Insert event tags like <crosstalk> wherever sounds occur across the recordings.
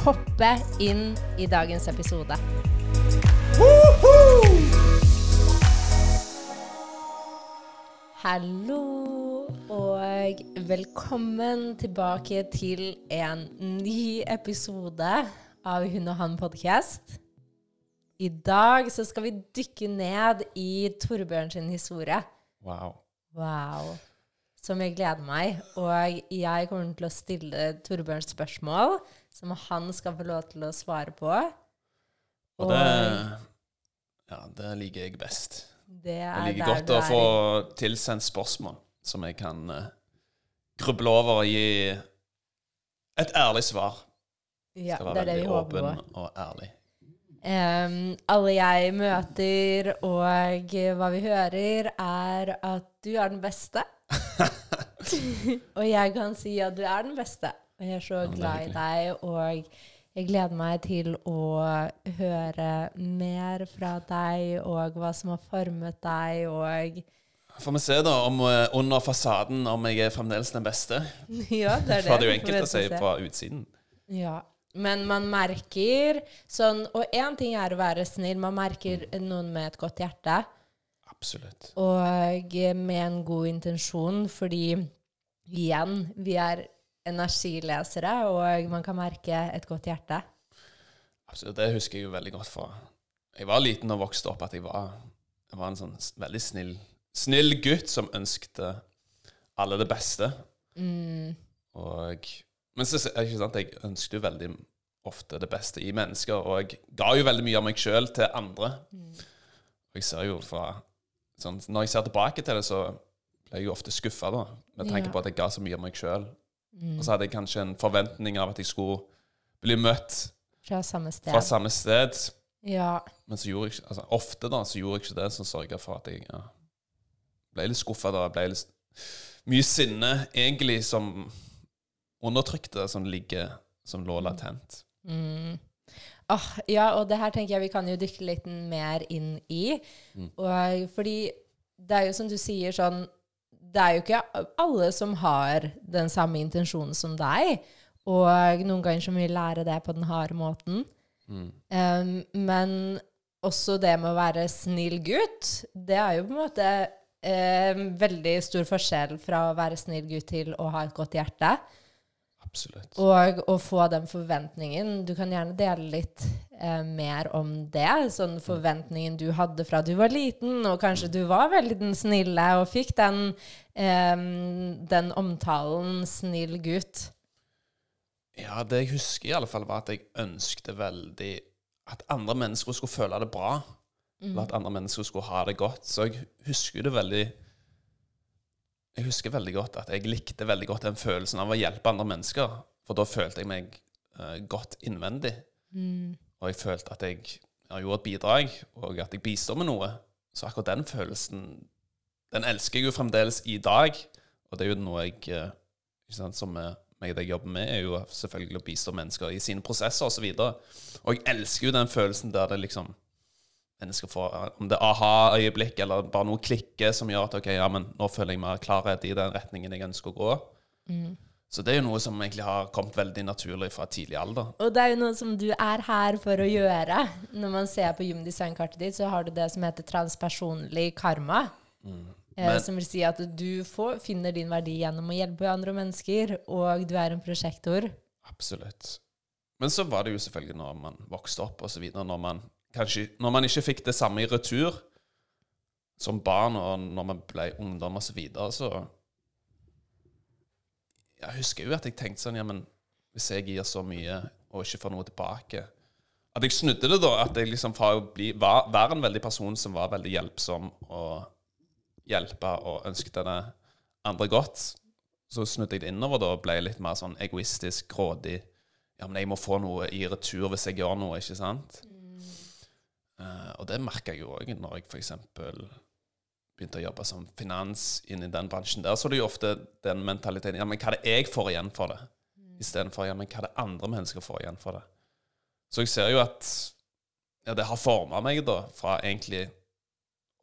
hoppe inn i dagens episode. Hallo og velkommen tilbake til en ny episode av Hun og han podkast. I dag så skal vi dykke ned i Torbjørn sin historie. Wow. Wow. Som jeg gleder meg. Og jeg kommer til å stille Torbjørn spørsmål som han skal få lov til å svare på. Og det, ja, det liker jeg best. det er Jeg er liker godt å få tilsendt spørsmål som jeg kan uh, gruble over og gi et ærlig svar. Ja, det er det vi håper på. og ærlig. Um, alle jeg møter og hva vi hører, er at du er den beste. <laughs> <laughs> og jeg kan si at du er den beste. Og jeg er så glad i deg, og jeg gleder meg til å høre mer fra deg, og hva som har formet deg, og Får vi se da om eh, under fasaden om jeg er fremdeles den beste. <laughs> Ja, det er det. For det er jo enkelt å si fra utsiden. Ja. Men man merker sånn Og én ting er å være snill, man merker noen med et godt hjerte. Absolutt. Og med en god intensjon, fordi igjen, vi er energilesere, og man kan merke et godt hjerte. Absolutt. Det husker jeg jo veldig godt fra Jeg var liten og vokste opp at jeg var, jeg var en sånn veldig snill, snill gutt som ønskte alle det beste. Mm. Og, men så er det ikke sant, jeg ønsket jo veldig ofte det beste i mennesker, og jeg ga jo veldig mye av meg sjøl til andre. Og jeg ser jo fra sånn, Når jeg ser tilbake til det, så ble jeg jo ofte skuffa, da, med tanke Ja. på at jeg ga så mye av meg sjøl. Mm. Og så hadde jeg kanskje en forventning av at jeg skulle bli møtt Fra samme sted. fra samme sted. Ja. Men så gjorde jeg ikke, altså, ofte da, så gjorde jeg ikke det, som sørga for at jeg ja, ble litt skuffa. Det ble litt mye sinne, egentlig, som undertrykte, som ligger, som lå latent. Mm. Oh, ja, og det her tenker jeg vi kan jo dykke litt mer inn i. Mm. Og fordi det er jo som du sier sånn Det er jo ikke alle som har den samme intensjonen som deg. Og noen ganger så må vi lære det på den harde måten. Mm. Um, men også det med å være snill gutt, det er jo på en måte um, veldig stor forskjell fra å være snill gutt til å ha et godt hjerte. Absolutt. Og å få den forventningen Du kan gjerne dele litt eh, mer om det. Sånn forventningen du hadde fra du var liten, og kanskje du var veldig den snille og fikk den, eh, den omtalen 'snill gutt'. Ja, det jeg husker i alle fall, var at jeg ønskte veldig at andre mennesker skulle føle det bra. Eller at andre mennesker skulle ha det godt. Så jeg husker det veldig Jeg husker veldig godt at jeg likte veldig godt den følelsen av å hjelpe andre mennesker. For da følte jeg meg uh, godt innvendig. Og jeg følte at jeg har gjort et bidrag, og at jeg bistår med noe. Så akkurat den følelsen Den elsker jeg jo fremdeles i dag. Og det er jo noe jeg eh, ikke sant, Som jeg meg og deg jobber med, er jo selvfølgelig å bistå mennesker i sine prosesser osv. Og, så og jeg elsker jo den følelsen der det liksom mennesker få Om det er aha-øyeblikk eller bare noe klikke som gjør at ok, ja, men nå føler jeg mer klarhet i den retningen jeg ønsker å gå. Så det er jo noe som egentlig har kommet veldig naturlig fra tidlig alder. Og det er jo noe som du er her for å gjøre. Når man ser på gymdesignkartet ditt, så har du det som heter transpersonlig karma. Eh, Men- som vil si at du får, finner din verdi gjennom å hjelpe andre mennesker, og du er en prosjektor. Absolutt. Men så var det jo selvfølgelig når man vokste opp og så videre, når man kanskje Når man ikke fikk det samme i retur som barn, og når man ble ungdom og så videre, så Jeg husker jo at jeg tenkte sånn Ja, men hvis jeg gir så mye og ikke får noe tilbake At jeg snudde det, da. At jeg liksom fra å bli, var, var en veldig person som var veldig hjelpsom og hjelpe og ønsket det andre godt, så snudde jeg det innover da og ble litt mer sånn egoistisk, grådig. Ja, men jeg må få noe i retur hvis jeg gjør noe, ikke sant? Eh, og det merka jeg jo òg når jeg f.eks. begynte å jobbe som finans inn i den bransjen. Der så er det jo ofte den mentaliteten Ja, men hva er det jeg får igjen for det? Istedenfor ja, men hva er det andre mennesker får igjen for det? Så jeg ser jo at ja, det har forma meg, da, fra egentlig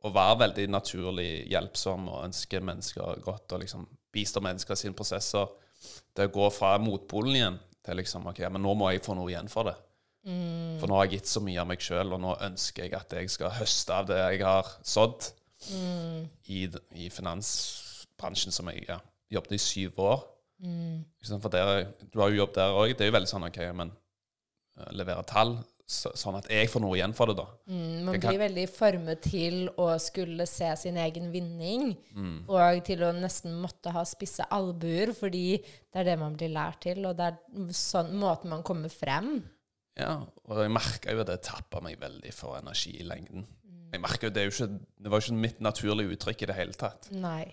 å være veldig naturlig hjelpsom og ønske mennesker godt og liksom bistå mennesker i sine prosesser, til å gå fra motpolen igjen til liksom OK, ja, men nå må jeg få noe igjen for det. For nå har jeg gitt så mye av meg sjøl, og nå ønsker jeg at jeg skal høste av det jeg har sådd i, i finansbransjen, som jeg ja, jobbet i syv år. Mm. For dere, du har jo jobb der òg. Det er jo veldig sånn OK, men eh, levere tall, så, sånn at jeg får noe igjen for det, da. Mm, Man kan- blir veldig formet til å skulle se sin egen vinning, Mm. og til å nesten måtte ha spisse albuer, fordi det er det man blir lært til, og det er sånn måten man kommer frem. Ja, og jeg merka jo at det tappa meg veldig for energi i lengden. Jeg merket jo, Det er jo ikke, det var jo ikke mitt naturlige uttrykk i det hele tatt. Nei.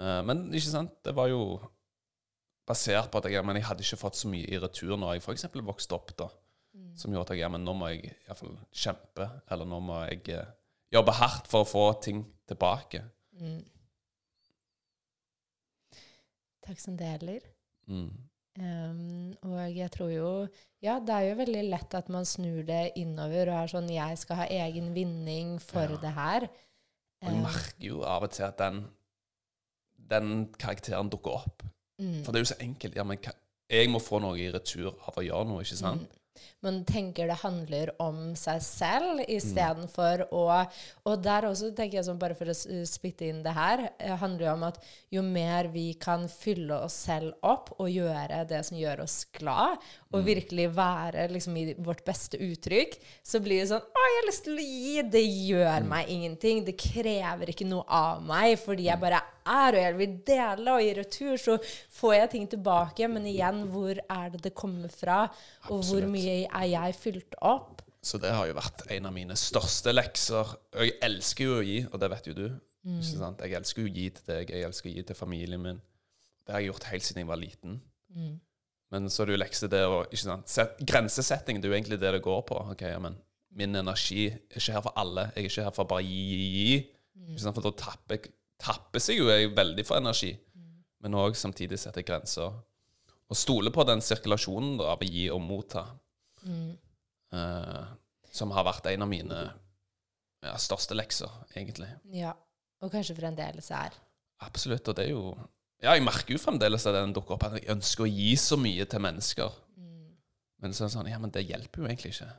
Eh, men ikke sant, det var jo basert på at jeg, men jeg hadde ikke fått så mye i retur når jeg f.eks. vokste opp, da. Som gjorde at jeg men nå må jeg iallfall kjempe, eller nå må jeg eh, jobbe hardt for å få ting tilbake. Takk som deler. Mm. Um, og jeg tror jo Ja, det er jo veldig lett at man snur det innover og er sånn Jeg skal ha egen vinning for Ja. det her. Og jeg merker jo av og til at den, den karakteren dukker opp. Mm. For det er jo så enkelt. Ja, men jeg må få noe i retur av å gjøre noe, ikke sant? Man tenker det handler om seg selv Mm. istedenfor å Og der også tenker jeg sånn, bare for å spytte inn det her, eh, handler jo om at jo mer vi kan fylle oss selv opp og gjøre det som gjør oss glad, og Mm. virkelig være liksom i vårt beste uttrykk, så blir det sånn Å, jeg har lyst til å gi! Det gjør Mm. meg ingenting. Det krever ikke noe av meg, fordi Mm. jeg bare er, og jeg vil dele, og i retur så får jeg ting tilbake. Men igjen, hvor er det det kommer fra? Og hvor mye er jeg fylt opp? Så det har jo vært en av mine største lekser. Og jeg elsker jo å gi, og det vet jo du. Sant? Jeg elsker jo å gi til deg, jeg elsker å gi til familien min. Det har jeg gjort helt siden jeg var liten. Men så er det jo lekse det å Grensesetting, det er jo egentlig det det går på. Ok, ja, men Min energi er ikke her for alle. Jeg er ikke her for bare å gi, gi, gi. Ikke sant? For da tapper, jeg- tapper seg jo veldig for energi. Men òg samtidig setter grenser. Og stole på den sirkulasjonen av å gi og motta. Eh, som har vært en av mine ja, største lekser, egentlig. Ja. Og kanskje fremdeles er. Absolutt. Og det er jo Ja, jeg merker jo fremdeles at den dukker opp, at jeg ønsker å gi så mye til mennesker. Men så er det sånn Ja, men det hjelper jo egentlig ikke.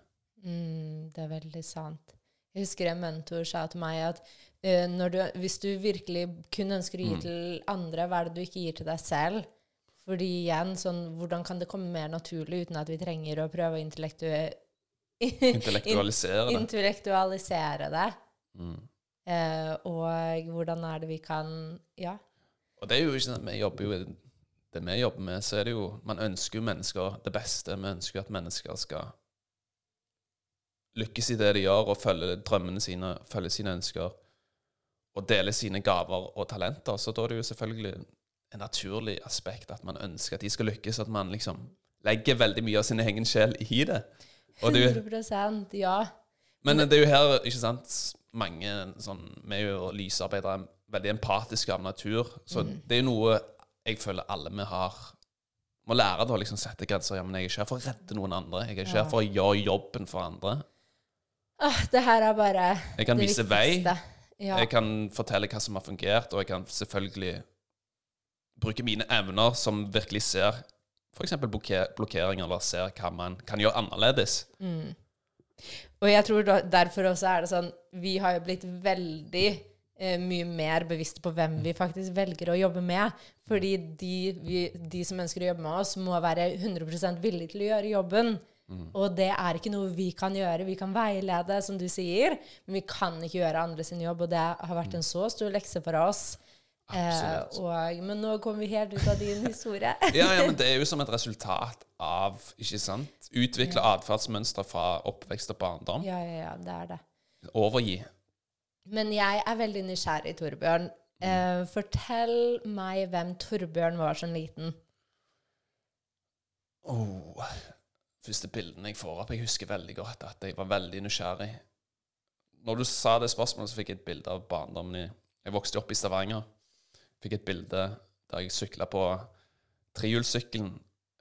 Mm, det er veldig sant. Jeg husker en mentor sa til meg at du, hvis du virkelig kun ønsker å gi til andre, hva er det du ikke gir til deg selv? Fordi igjen, sånn, hvordan kan det komme mer naturlig uten at vi trenger å prøve å intellektu Intellektualisere <laughs> det. intellektualisere det? Mm. Eh, og hvordan er det vi kan Ja. Og det er jo ikke sånn at vi jobber jo Det vi jobber med, så er det jo Man ønsker jo mennesker det beste. Vi ønsker at mennesker skal lykkes i det de gjør, og følge drømmene sine, følge sine ønsker, og dele sine gaver og talenter. Så da er det jo selvfølgelig en naturlig aspekt at man ønsker at de skal lykkes, at man liksom legger veldig mye av sin egen sjel i det. Og det er 100 ja. men det er jo her, ikke sant Mange sånn Vi er jo lysarbeidere, veldig empatiske av natur. Så det er jo noe jeg føler alle vi har Må lære å liksom sette grenser. Ja, men jeg er ikke her for å redde noen andre. Jeg er ikke Ja. her for å gjøre jobben for andre. Åh, det her er bare Jeg kan det vise vei. Ja. Jeg kan fortelle hva som har fungert, og jeg kan selvfølgelig bruke mine evner som virkelig ser f.eks. blokkering, eller ser hva man kan gjøre annerledes. Og jeg tror da, derfor også er det sånn Vi har jo blitt veldig eh, mye mer bevisste på hvem vi faktisk velger å jobbe med. Fordi de, vi, de som ønsker å jobbe med oss, må være 100 villige til å gjøre jobben. Og det er ikke noe vi kan gjøre. Vi kan veilede, som du sier, men vi kan ikke gjøre andre sin jobb. Og det har vært en så stor lekse for oss. Eh, og, men nå kommer vi helt ut av din historie. <laughs> Ja, ja, men det er jo som et resultat av ikke sant? Utvikle atferdsmønstre fra oppvekst og barndom. ja, ja, ja, det er det. Overgi. Men jeg er veldig nysgjerrig, Torbjørn. Eh, fortell meg hvem Torbjørn var som liten. Oh. Første bildene jeg får opp. Jeg husker veldig godt at jeg var veldig nysgjerrig. Når du sa det spørsmålet, så fikk jeg et bilde av barndommen i Jeg vokste opp i Stavanger. Fikk et bilde der jeg sykla på trehjulssykkelen.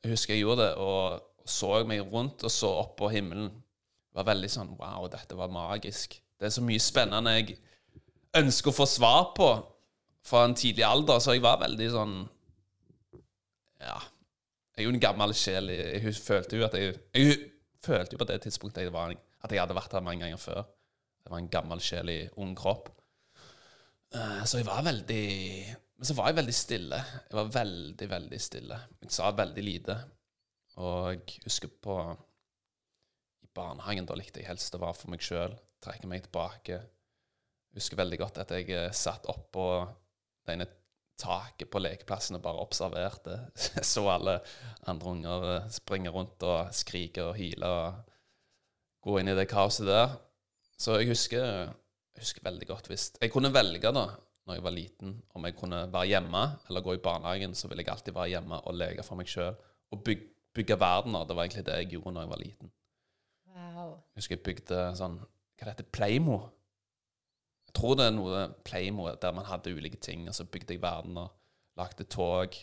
Jeg husker jeg gjorde det, og så meg rundt og så opp på himmelen. Det var veldig sånn Wow, dette var magisk. Det er så mye spennende jeg ønsker å få svar på fra en tidlig alder, så jeg var veldig sånn Ja. Jeg er jo en gammel sjel. Jeg, jeg følte jo at jeg Jeg følte jo på det tidspunktet jeg var, at jeg hadde vært her mange ganger før. Jeg var en gammel sjel i ung kropp. Eh, så jeg var veldig Men så var jeg veldig stille. Jeg var veldig, veldig stille. Jeg sa veldig lite. Og jeg husker på I barnehagen da likte jeg helst å være for meg sjøl. Trekke meg tilbake. Jeg husker veldig godt at jeg eh, satt oppå det ene taket på lekeplassen og bare observerte. <laughs> Så alle andre unger eh, springe rundt og skrike og hyle og gå inn i det kaoset der. Så jeg husker, jeg husker veldig godt hvis Jeg kunne velge da når jeg var liten, om jeg kunne være hjemme eller gå i barnehagen, så ville jeg alltid være hjemme og leke for meg sjøl. Og bygge, bygge verdener. Det var egentlig det jeg gjorde når jeg var liten. Wow. Jeg husker jeg bygde sånn Hva det heter Playmo? Tror det er noe Playmo der man hadde ulike ting, og så bygde jeg verden og Lagde tog.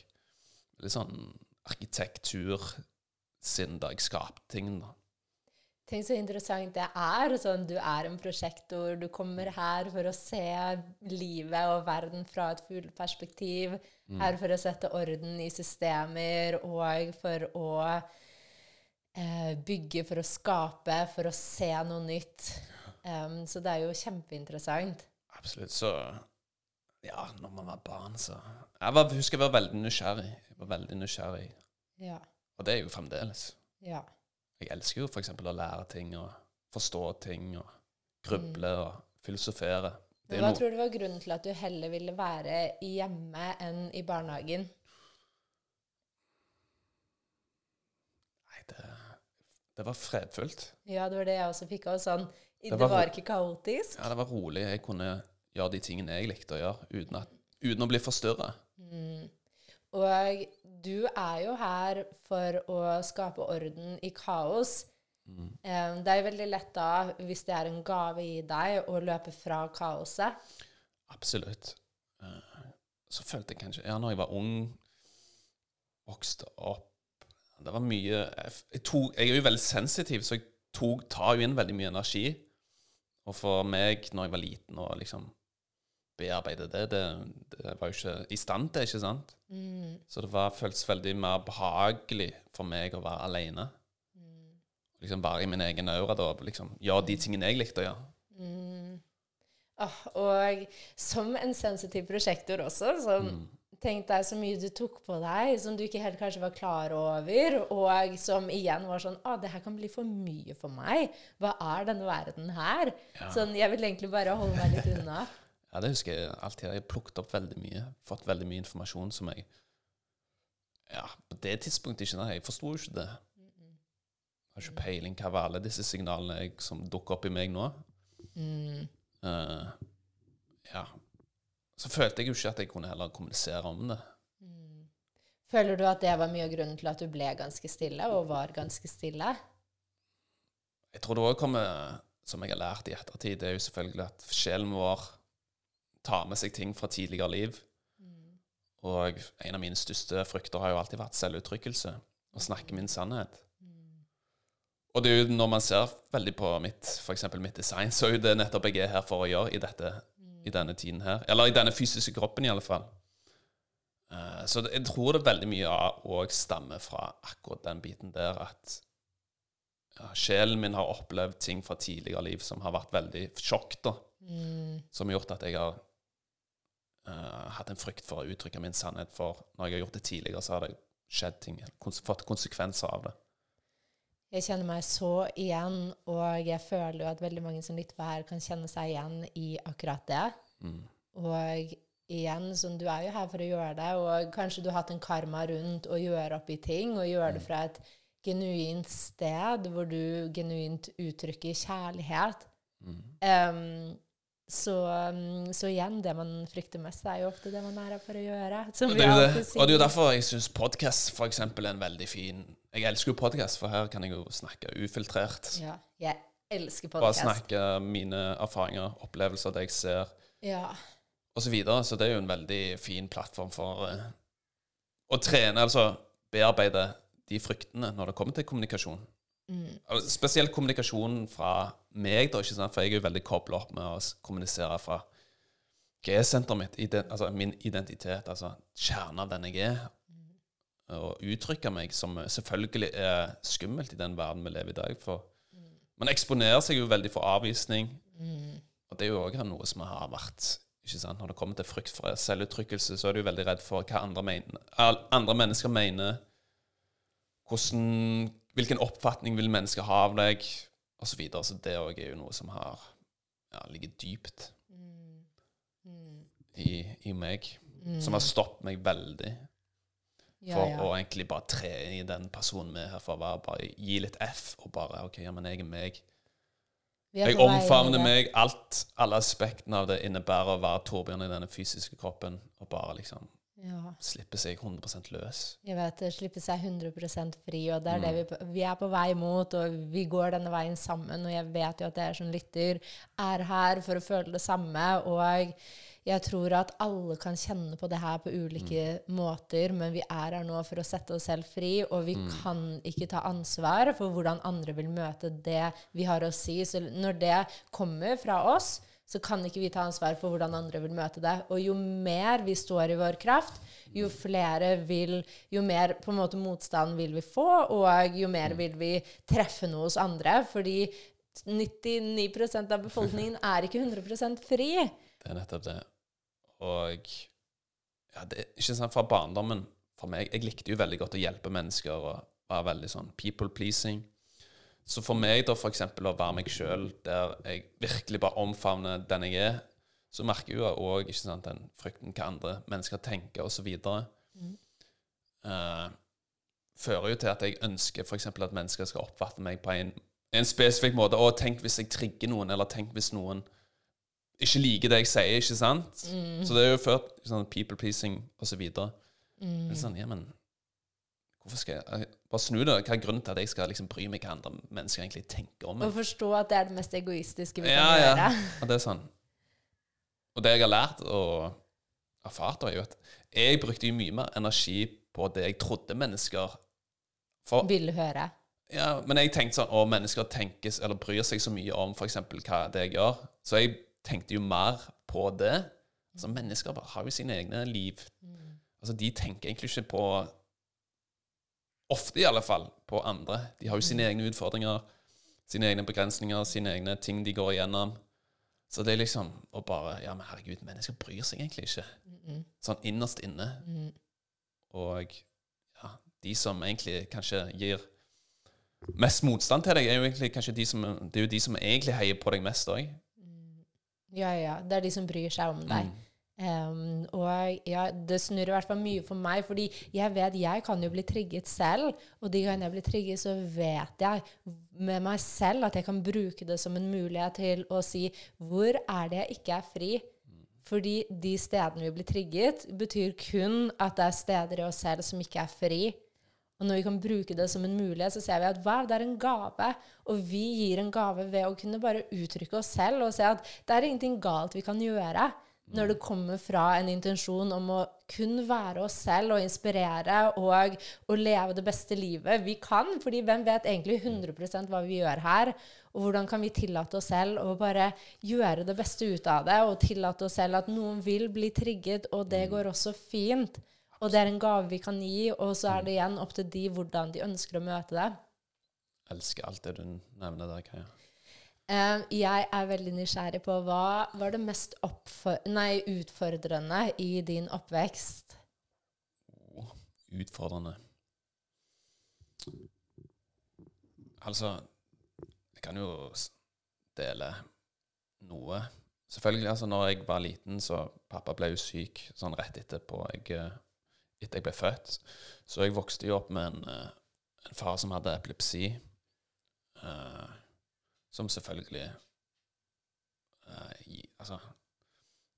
Litt sånn arkitektur siden da jeg skapte ting. da. Tenk så interessant det er. Sånn, du er en prosjektor. Du kommer her for å se livet og verden fra et fugleperspektiv. Her for å sette orden i systemer og for å eh, bygge, for å skape, for å se noe nytt. Um, så det er jo kjempeinteressant. Absolutt. Så Ja, når man var barn, så Jeg var, husker jeg var veldig nysgjerrig. Jeg var veldig nysgjerrig. Ja. Og det er jeg jo fremdeles. ja. Jeg elsker jo f.eks. å lære ting og forstå ting og gruble og filosofere. Er hva noe tror du var grunnen til at du heller ville være hjemme enn i barnehagen? Nei, det, det var fredfullt. Ja, det var det jeg også fikk av sånn Det, var var, ikke kaotisk. Ja, det var rolig. Jeg kunne gjøre de tingene jeg likte å gjøre, uten, at, uten å bli forstyrra. Og du er jo her for å skape orden i kaos. Eh, Det er jo veldig lett da, hvis det er en gave i deg, å løpe fra kaoset. Absolutt. Eh, Så følte jeg kanskje Ja, når jeg var ung, vokste opp Det var mye Jeg, jeg, tok, jeg er jo veldig sensitiv, så jeg tok, tar jo inn veldig mye energi. Og for meg, når jeg var liten, å liksom bearbeide det, det, det var jo ikke i stand til, ikke sant? Så det var, føltes veldig mer behagelig for meg å være alene. Liksom være i min egen aura da, og liksom gjøre de tingene jeg likte å gjøre. Åh, og som en sensitiv prosjektor også, så tenk deg så mye du tok på deg som du ikke helt kanskje var klar over, og som igjen var sånn Å, det her kan bli for mye for meg. Hva er denne verden her? Sånn, jeg vil egentlig bare holde meg litt unna. <laughs> Ja, det husker jeg alltid. Jeg har plukket opp veldig mye. Fått veldig mye informasjon som jeg Ja, på det tidspunktet ikke nei, Jeg forsto ikke det. Jeg har ikke peiling hva var alle disse signalene jeg, som dukker opp i meg nå. Eh, ja. Så følte jeg jo ikke at jeg kunne heller kommunisere om det. Føler du at det var mye av grunnen til at du ble ganske stille, og var ganske stille? Jeg tror det òg kommer, som jeg har lært i ettertid, det er jo selvfølgelig at sjelen vår tar med seg ting fra tidligere liv. Og en av mine største frykter har jo alltid vært selvuttrykkelse. Å snakke min sannhet. Og det er jo når man ser veldig på mitt, for mitt design, så er jo det nettopp jeg er her for å gjøre i, dette, i denne tiden her. Eller i denne fysiske kroppen, i alle fall. Eh, Så det, jeg tror det veldig mye av òg stammer fra akkurat den biten der at ja, sjelen min har opplevd ting fra tidligere liv som har vært veldig sjokk, da. Som har gjort at jeg har uh, hatt en frykt for å uttrykke min sannhet. For når jeg har gjort det tidligere, så har det skjedd ting. Fått konsekvenser av det. Jeg kjenner meg så igjen, og jeg føler jo at veldig mange som lytter på her, kan kjenne seg igjen i akkurat det. Og igjen, sånn, du er jo her for å gjøre det, og kanskje du har hatt en karma rundt å gjøre opp i ting, og gjøre det fra et genuint sted hvor du genuint uttrykker kjærlighet. Mm. så, um, så igjen, det man frykter mest, er jo ofte det man er her for å gjøre. Og vi det er jo, det, og det er jo derfor jeg syns podkast f.eks. er en veldig fin Jeg elsker jo podkast, for her kan jeg jo snakke ufiltrert. Ja. Jeg elsker Bare podkast. snakke mine erfaringer, opplevelser, det jeg ser, Ja. og så videre. Så det er jo en veldig fin plattform for uh, å trene, altså bearbeide de fryktene når det kommer til kommunikasjon. Mm. Spesielt kommunikasjon fra meg, da, ikke sant? for jeg er jo veldig kobla opp med å kommunisere fra G-senteret mitt, ident altså min identitet, altså kjernen av den jeg er. Og uttrykke meg, som selvfølgelig er skummelt i den verden vi lever i i dag. For man eksponerer seg jo veldig for avvisning. Og det er jo òg noe som har vært ikke sant? Når det kommer til frykt for selvuttrykkelse, så er du jo veldig redd for hva andre, mener, andre mennesker mener. Hvordan, hvilken oppfatning vil mennesker ha av deg, osv. Så, videre. så det òg er jo noe som har ja, ligger dypt i, i meg. Som har stoppet meg veldig for ja. å egentlig bare tre i den personen vi er her for å være. Bare gi litt F, og bare OK, ja, men jeg er meg. Er Jeg omfavner meg. Alt, alle aspektene av det innebærer å være Torbjørn i denne fysiske kroppen, og bare liksom Ja. slippe seg 100% løs. Jeg vet det. Slippe seg 100% fri, og det er Mm. det vi, vi er på vei mot, og vi går denne veien sammen. Og jeg vet jo at dere som lytter, er her for å føle det samme. Og jeg tror at alle kan kjenne på det her på ulike Mm. måter, men vi er her nå for å sette oss selv fri, og Mm. vi kan ikke ta ansvar for hvordan andre vil møte det vi har å si. Så når det kommer fra oss, så kan ikke vi ta ansvar for hvordan andre vil møte det. Og jo mer vi står i vår kraft, jo flere vil Jo mer på en måte motstand vil vi få, og jo mer vil vi treffe noe hos andre. Fordi 99% av befolkningen er ikke 100% fri. Det er nettopp det. Og ja, det er ikke sant fra barndommen For meg Jeg likte jo veldig godt å hjelpe mennesker og være veldig sånn people pleasing. Så for meg, da, eksempel, å være meg sjøl, der jeg virkelig bare omfavner den jeg er, så merker jeg jo òg den frykten hva andre mennesker tenker, osv. Uh, fører jo til at jeg ønsker f.eks. at mennesker skal oppfatte meg på en, en spesifikk måte. Og tenk hvis jeg trigger noen, eller tenk hvis noen ikke liker det jeg sier, ikke sant? Så det er jo ført sånn people pleasing osv. Mm. Sånn, ja, men hvorfor skal jeg Bare snu det. Hva er grunnen til at jeg skal liksom bry meg hva andre mennesker egentlig tenker om Og forstå at det er det mest egoistiske vi Ja, kan ja. gjøre. Ja, det er sånn Og det jeg har lært og erfart, er jo at jeg brukte jo mye mer energi på det jeg trodde mennesker For Ville høre. ja, men jeg tenkte sånn Å, mennesker tenkes eller bryr seg så mye om f.eks. hva det jeg gjør. Så jeg tenkte jo mer på det. Altså, mennesker bare har jo sine egne liv. Altså, de tenker egentlig ikke på Ofte, i alle fall, på andre. De har jo sine egne utfordringer, sine egne begrensninger, sine egne ting de går igjennom. Så det er liksom å bare Ja, men herregud, mennesker bryr seg egentlig ikke. Sånn innerst inne. Og ja, de som egentlig kanskje gir mest motstand til deg, er jo egentlig kanskje de som Det er jo de som egentlig heier på deg mest òg. Ja, ja. Det er de som bryr seg om deg. Um, og ja, det snurrer i hvert fall mye for meg, fordi jeg vet jeg kan jo bli trigget selv. Og de gangene jeg blir trigget, så vet jeg med meg selv at jeg kan bruke det som en mulighet til å si hvor er det jeg ikke er fri? Fordi de stedene vi blir trigget, betyr kun at det er steder i oss selv som ikke er fri. Og når vi kan bruke det som en mulighet, så ser vi at wow, det er en gave. Og vi gir en gave ved å kunne bare uttrykke oss selv og se at det er ingenting galt vi kan gjøre. Når det kommer fra en intensjon om å kun være oss selv og inspirere og, og leve det beste livet vi kan. fordi hvem vet egentlig 100% hva vi gjør her? Og hvordan kan vi tillate oss selv å bare gjøre det beste ut av det? Og tillate oss selv at noen vil bli trigget, og det går også fint. Og det er en gave vi kan gi, og så er det igjen opp til de hvordan de ønsker å møte det. Elsker alt det du nevner der, Kaja. Eh, jeg er veldig nysgjerrig på hva var det mest nei, utfordrende i din oppvekst? Oh, utfordrende. Altså, jeg kan jo dele noe. Selvfølgelig, altså når jeg var liten, så pappa ble jo syk sånn rett etterpå jeg, eh, etter jeg ble født. Så jeg vokste jo opp med en, eh, en far som hadde epilepsi, uh, som selvfølgelig uh, i, Altså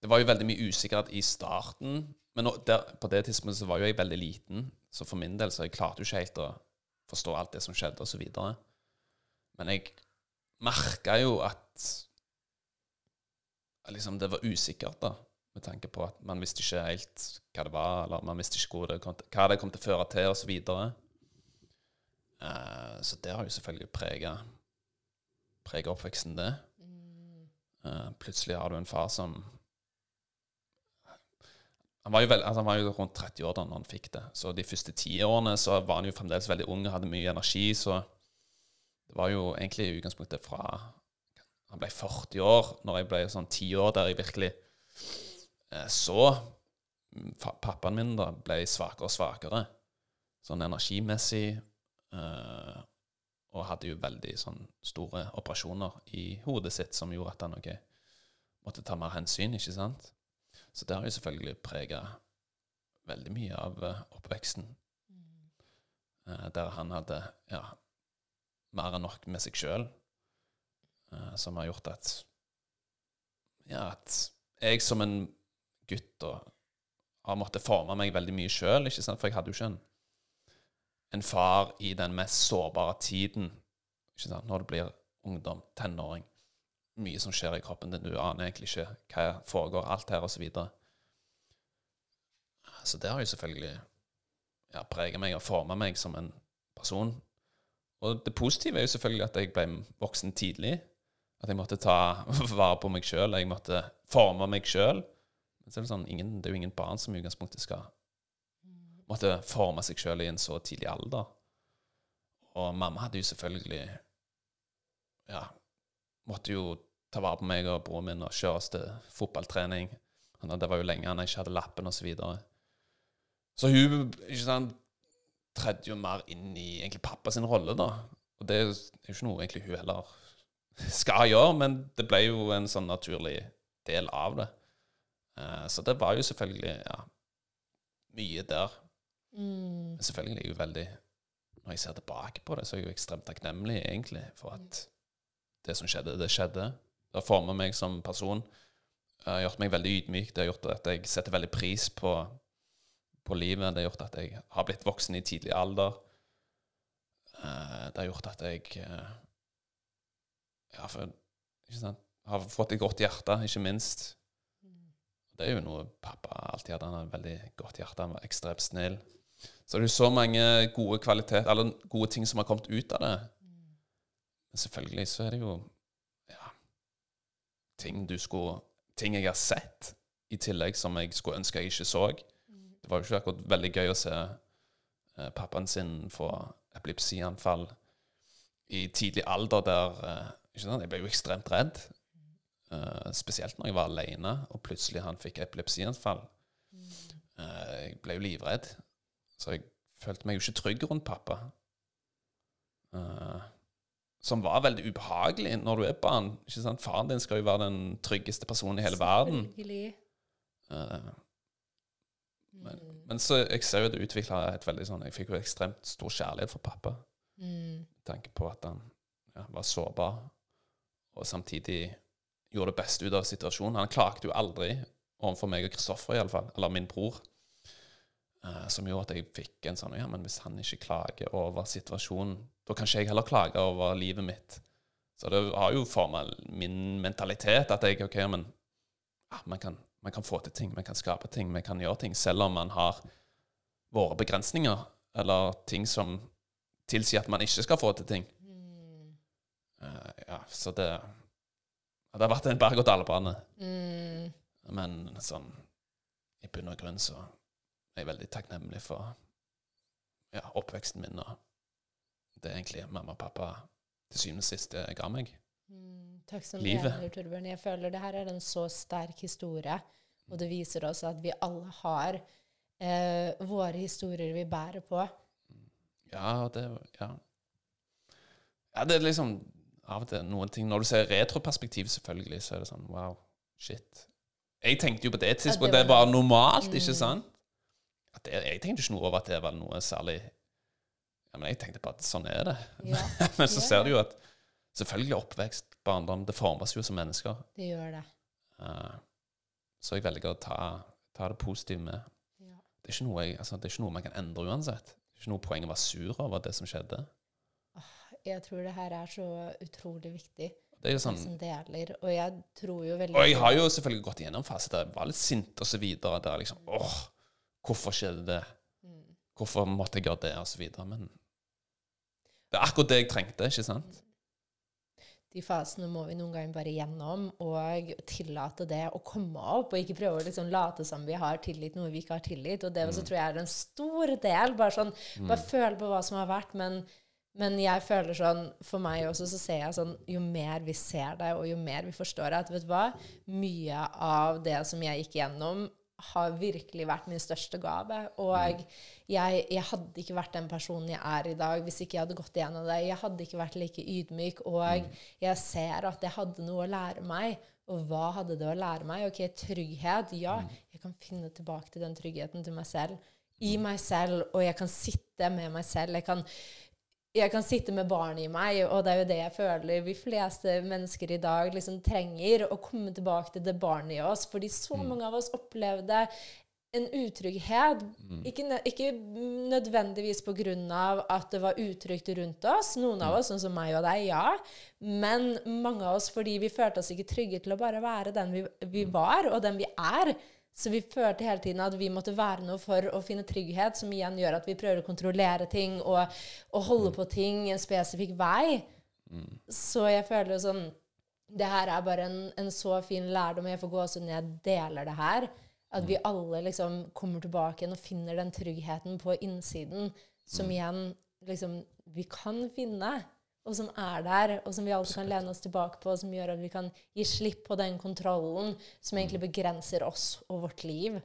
Det var jo veldig mye usikkerhet i starten, men der, på det tidspunktet så var jo jeg veldig liten, så for min del så jeg klarte jo ikke helt å forstå alt det som skjedde, videre. Men jeg merka jo at liksom det var usikkert, da. Med tanke på at man visste ikke helt hva det var, eller man visste ikke det kom til, hva det kom til å føre til, osv. Så, videre. uh, så det har jo selvfølgelig prega oppveksten, det. Uh, plutselig har du en far som han var, veld, altså han var, jo rundt 30 år da han fikk det. Så de første ti årene så var han jo fremdeles veldig ung og hadde mye energi. Så det var jo egentlig i utgangspunktet fra han ble 40 år, når jeg ble sånn ti år, der jeg virkelig så pappaen min da ble svakere og svakere, sånn energimessig. Eh, og hadde jo veldig sånn store operasjoner i hodet sitt som gjorde at han okay, måtte ta mer hensyn, ikke sant? Så det har jo selvfølgelig prega veldig mye av uh, oppveksten. Mm. Der han hadde ja, mer enn nok med seg sjøl, eh, som har gjort at Ja, at jeg som en gutt og har måttet forme meg veldig mye sjøl, for jeg hadde jo ikke en, en far i den mest sårbare tiden, når du blir ungdom, tenåring mye som skjer i kroppen din. Du aner egentlig ikke hva foregår, alt her, osv. Så, videre. så det har jo selvfølgelig ja, preget meg og forma meg som en person. Og det positive er jo selvfølgelig at jeg ble voksen tidlig. At jeg måtte ta <laughs> vare på meg sjøl. Jeg måtte forme meg sjøl. Men så er det, sånn, ingen, det er jo ingen barn som i utgangspunktet skal måtte forme seg sjøl i en så tidlig alder. Og mamma hadde jo selvfølgelig ja, måtte jo ta vare på meg og broren min og kjøre oss til fotballtrening. Det var jo lenge han ikke hadde lappen, osv. Så, videre. så hun ikke sant, tredde jo mer inn i egentlig pappa sin rolle, da. Og det er jo ikke noe egentlig hun heller skal gjøre, men det ble jo en sånn naturlig del av det. Uh, så det var jo selvfølgelig ja, mye der. Mm. Men selvfølgelig er jeg jo veldig Når jeg ser tilbake på det, så er jeg jo ekstremt takknemlig egentlig for at det som skjedde, det skjedde. Det har formet meg som person. Det har gjort meg veldig ydmyk. Det har gjort at jeg setter veldig pris på, på livet. Det har gjort at jeg har blitt voksen i tidlig alder. Eh, det har gjort at jeg eh, ja, for, har fått et godt hjerte, ikke minst. Det er jo noe pappa alltid hadde. Han hadde veldig godt hjerte. Han var ekstremt snill. Så det er jo så mange gode kvaliteter, eller gode ting som har kommet ut av det. Men selvfølgelig så er det jo ja, ting du skulle Ting jeg har sett i tillegg som jeg skulle ønske jeg ikke så. Det var jo ikke akkurat veldig gøy å se eh, pappaen sin få epilepsianfall i tidlig alder der eh? Jeg ble jo ekstremt redd. Uh, spesielt når jeg var alene, og plutselig han fikk epilepsianfall. Uh, jeg ble jo livredd. Så jeg følte meg jo ikke trygg rundt pappa. Uh, som var veldig ubehagelig når du er barn. Ikke sant? Faren din skal jo være den tryggeste personen i hele verden. Uh, men, mm. men, så jeg ser jo det utvikla et veldig sånn Jeg fikk jo ekstremt stor kjærlighet for pappa. Mm. Med tanke på at han ja, var sårbar, og samtidig gjorde det beste ut av situasjonen. Han klagde jo aldri overfor meg og Kristoffer, iallfall. Eller min bror. Uh, som gjorde at jeg fikk en sånn Ja, men hvis han ikke klager over situasjonen, da kan ikke jeg heller klage over livet mitt. Så det har jo forma min mentalitet at jeg OK, men ja, man, kan, man, kan, få til ting, man kan skape ting, man kan gjøre ting, selv om man har våre begrensninger, eller ting som tilsier at man ikke skal få til ting. Uh, ja, så det Det har vært en berg-og-dal-bane. Mm. Men sånn i bunn og grunn så er jeg veldig takknemlig for ja, oppveksten min. og Det er egentlig mamma og pappa til syvende og sist ga meg. Mm, takk som Livet. Mener, Torbjørn. Jeg føler det her er en så sterk historie, og det viser oss at vi alle har eh, våre historier vi bærer på. Ja, det Ja. Ja, det er liksom av til noen ting Når du ser retroperspektiv, selvfølgelig, så er det sånn Wow, shit. Jeg tenkte jo på det tidspunktet det, var, normalt, mm. ikke sant? det, Jeg tenkte ikke noe over at det var noe særlig ja, Men jeg tenkte på at sånn er det. Ja. <laughs> men så ser du jo at selvfølgelig oppvekst, barndom, det formes jo som mennesker. Det gjør det. Uh, så jeg velger å ta, ta det positive med. Ja. Det, er jeg, altså, det, er ikke noe man kan endre uansett. Det er ikke noe poeng å være sur over det som skjedde. Jeg tror det her er så utrolig viktig, Det er jo sånn som deler. Og jeg tror jo veldig Og jeg har jo selvfølgelig gått gjennom fase der jeg var litt sint og så videre. Der liksom åh, hvorfor skjedde det? Mm. Hvorfor måtte jeg gjøre det? Og så videre. Men det er akkurat det jeg trengte, ikke sant? De fasene må vi noen ganger bare gjennom og tillate det å komme opp, og ikke prøve å liksom late som vi har tillit noe vi ikke har tillit. Og det også tror jeg er en stor del. Bare sånn, bare føle på hva som har vært. Men, men jeg føler sånn, for meg også, så ser jeg sånn Jo mer vi ser det, og jo mer vi forstår at vet du hva, mye av det som jeg gikk gjennom, har virkelig vært min største gave. Og jeg, jeg hadde ikke vært den personen jeg er i dag hvis ikke jeg hadde gått igjennom det. Jeg hadde ikke vært like ydmyk. Og jeg ser at jeg hadde noe å lære meg. Og hva hadde det å lære meg? Ok, trygghet. Ja, jeg kan finne tilbake til den tryggheten til meg selv. I meg selv, og jeg kan sitte med meg selv. Jeg kan jeg kan sitte med barnet i meg, og det er jo det jeg føler vi fleste mennesker i dag liksom trenger, å komme tilbake til det barnet i oss. Fordi så mange av oss opplevde en utrygghet. Ikke, ikke nødvendigvis av at det var utrygt rundt oss. Noen av oss, sånn som meg og deg, ja. Men mange av oss fordi vi følte oss ikke trygge til å bare være den vi, vi var, og den vi er. Så vi følte hele tiden at vi måtte være noe for å finne trygghet, som igjen gjør at vi prøver å kontrollere ting og, og holde på ting en spesifikk vei. Så jeg føler jo sånn Det her er bare en, en så fin lærdom jeg får gåsehud når jeg deler det her. At vi alle liksom kommer tilbake igjen og finner den tryggheten på innsiden som igjen liksom vi kan finne og som er der, og som vi alltid kan lene oss tilbake på, og som gjør at vi kan gi slipp på den kontrollen som egentlig begrenser oss og vårt liv.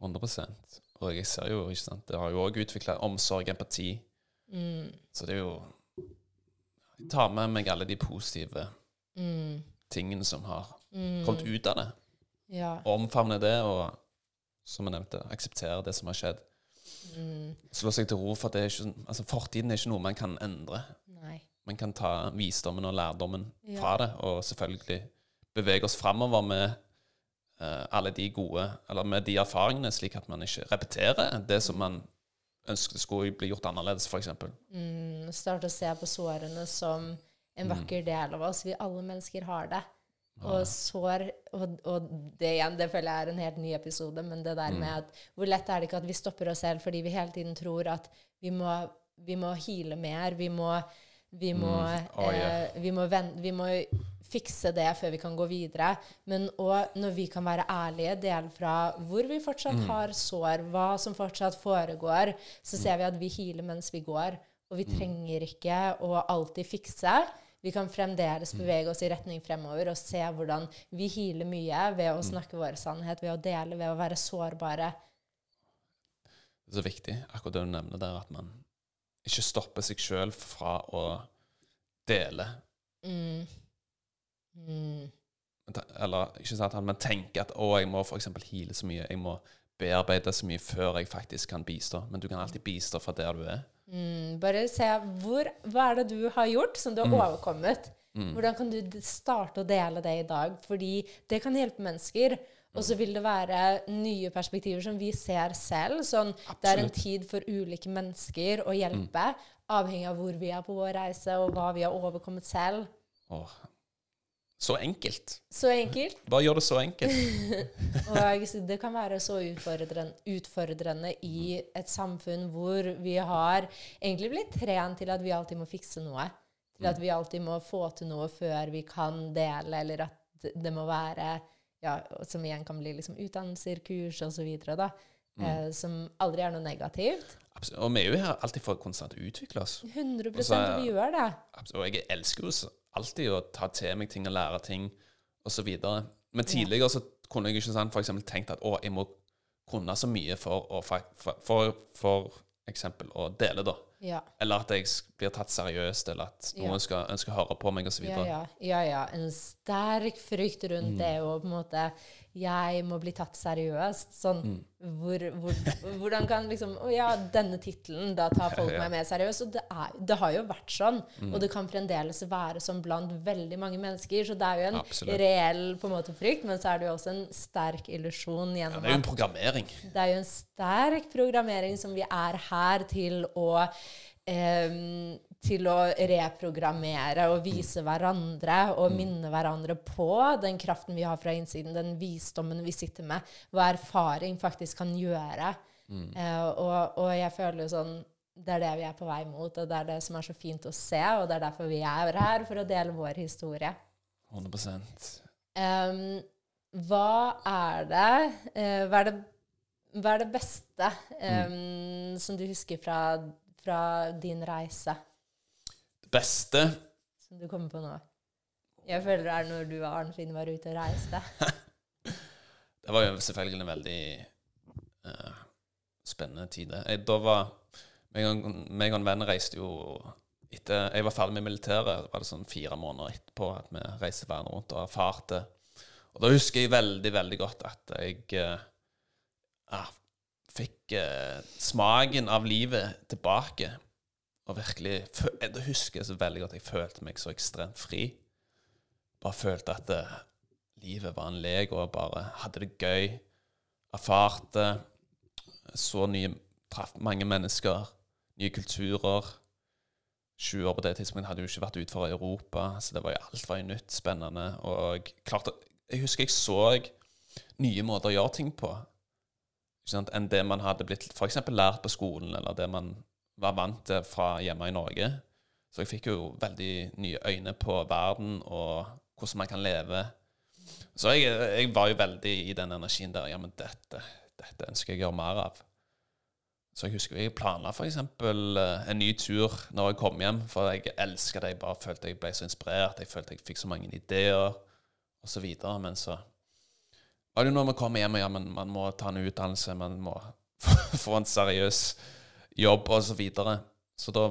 100% Og jeg ser jo, ikke sant Det har jo òg utvikla omsorg, empati. Så det er jo Jeg tar med meg alle de positive tingene som har kommet ut av det. Ja. Omfavne det, og som jeg nevnte, akseptere det som har skjedd. Slå seg til ro for at det er ikke, sånn- altså fortiden er ikke noe man kan endre. Nei. Man kan ta visdommen og lærdommen Ja. fra det, og selvfølgelig bevege oss framover med uh, alle de gode Eller med de erfaringene, slik at man ikke repeterer det som man ønsket skulle bli gjort annerledes, f.eks. Mm, starte å se på sårene som en vakker del av oss. Vi alle mennesker har det. Og sår og, og det igjen, det føler jeg er en helt ny episode, men det der med at hvor lett er det ikke at vi stopper oss selv fordi vi hele tiden tror at vi må, vi må heale mer, vi må vi må, mm. oh, yeah. eh, vi, må vi må fikse det før vi kan gå videre. Men òg når vi kan være ærlige, dele fra hvor vi fortsatt har sår, hva som fortsatt foregår, så ser vi at vi healer mens vi går. Og vi trenger ikke å alltid fikse. Vi kan fremdeles bevege oss i retning fremover og se hvordan vi healer mye ved å snakke vår sannhet, ved å dele, ved å være sårbare. Det er så viktig, akkurat det du nevner der, at man ikke stopper seg sjøl fra å dele. Mm. Mm. Eller ikke sant, at man tenker at å, jeg må f.eks. heale så mye, jeg må bearbeide så mye før jeg faktisk kan bistå. Men du kan alltid bistå fra der du er. Mm, bare se hvor, hva er det du har gjort som du har overkommet. Hvordan kan du starte å dele det i dag? Fordi det kan hjelpe mennesker. Og så vil det være nye perspektiver som vi ser selv. Sånn, det er en tid for ulike mennesker å hjelpe, avhengig av hvor vi er på vår reise, og hva vi har overkommet selv. Åh. Så enkelt. Så enkelt. Bare gjør det så enkelt. <laughs> Og det kan være så utfordrende, utfordrende i et samfunn hvor vi har egentlig blitt trent til at vi alltid må fikse noe. Til at vi alltid må få til noe før vi kan dele, eller at det må være ja, Som igjen kan bli liksom utdannelser, kurs osv. Eh, som aldri er noe negativt. Absolutt. Og vi er jo her alltid for å konstant utvikle oss. 100 Og så er- vi gjør det. Absolutt. Og jeg elsker jo alltid å ta til meg ting og lære ting osv. Men tidligere så kunne jeg ikke sant, for eksempel tenkt at å, jeg må kunne så mye for å for, for, for eksempel å dele, da. Ja. Eller at jeg blir tatt seriøst, eller at noen Ja. skal, ønsker å høre på meg, osv. Ja, ja, ja, ja. En sterk frykt rundt det å på en måte Jeg må bli tatt seriøst. Sånn hvor, hvor, Hvordan kan liksom Å ja, denne tittelen, da tar <laughs> folk meg mer seriøst. Og det, er, det har jo vært sånn. Mm. Og det kan fremdeles være sånn blant veldig mange mennesker. Så det er jo en Absolutt. reell på en måte frykt, men så er det jo også en sterk illusjon Ja, det er jo en programmering. det er jo en sterk programmering som vi er her til å til å reprogrammere og vise hverandre og minne hverandre på den kraften vi har fra innsiden, den visdommen vi sitter med, hva erfaring faktisk kan gjøre. Eh, og, og jeg føler jo sånn Det er det vi er på vei mot, og det er det som er så fint å se, og det er derfor vi er her, for å dele vår historie. 100 um, hva er det eh, hva, er det hva er det beste em, som du husker fra, fra din reise, Det beste som du kommer på nå? Jeg føler det er når du og Arnfinn var ute og reiste. <laughs> Det var jo selvfølgelig en veldig uh, spennende tid. Jeg, da var meg og en venn reiste jo etter Jeg var ferdig med militæret, var det sånn fire måneder etterpå at vi reiste verden rundt og erfarte. Og da husker jeg veldig, veldig godt at jeg eh, ja, fikk eh, smaken av livet tilbake. Og virkelig Jeg husker så veldig godt jeg følte meg så ekstremt fri. Bare følte at eh, livet var en lek, og bare hadde det gøy. Erfarte. Så nye Traff mange mennesker. Nye kulturer. 20 år på det tidspunktet hadde jo ikke vært utenfor Europa, så det var jo alt var jo nytt, spennende. Og klart, jeg husker jeg så nye måter å gjøre ting på enn det man hadde blitt eksempel lært på skolen, eller det man var vant til fra hjemme i Norge. Så jeg fikk jo veldig nye øyne på verden og hvordan man kan leve. Så jeg, jeg var jo veldig i den energien der. Ja, men dette, dette ønsker jeg å gjøre mer av. Så jeg husker jeg planla f.eks. en ny tur når jeg kom hjem, for jeg elska det. Jeg bare følte jeg ble så inspirert. Jeg følte jeg fikk så mange ideer, osv. Men så var det er når man kommer hjem, og ja, men man må ta en utdannelse, man må <laughs> få en seriøs jobb, osv. Så, videre. så da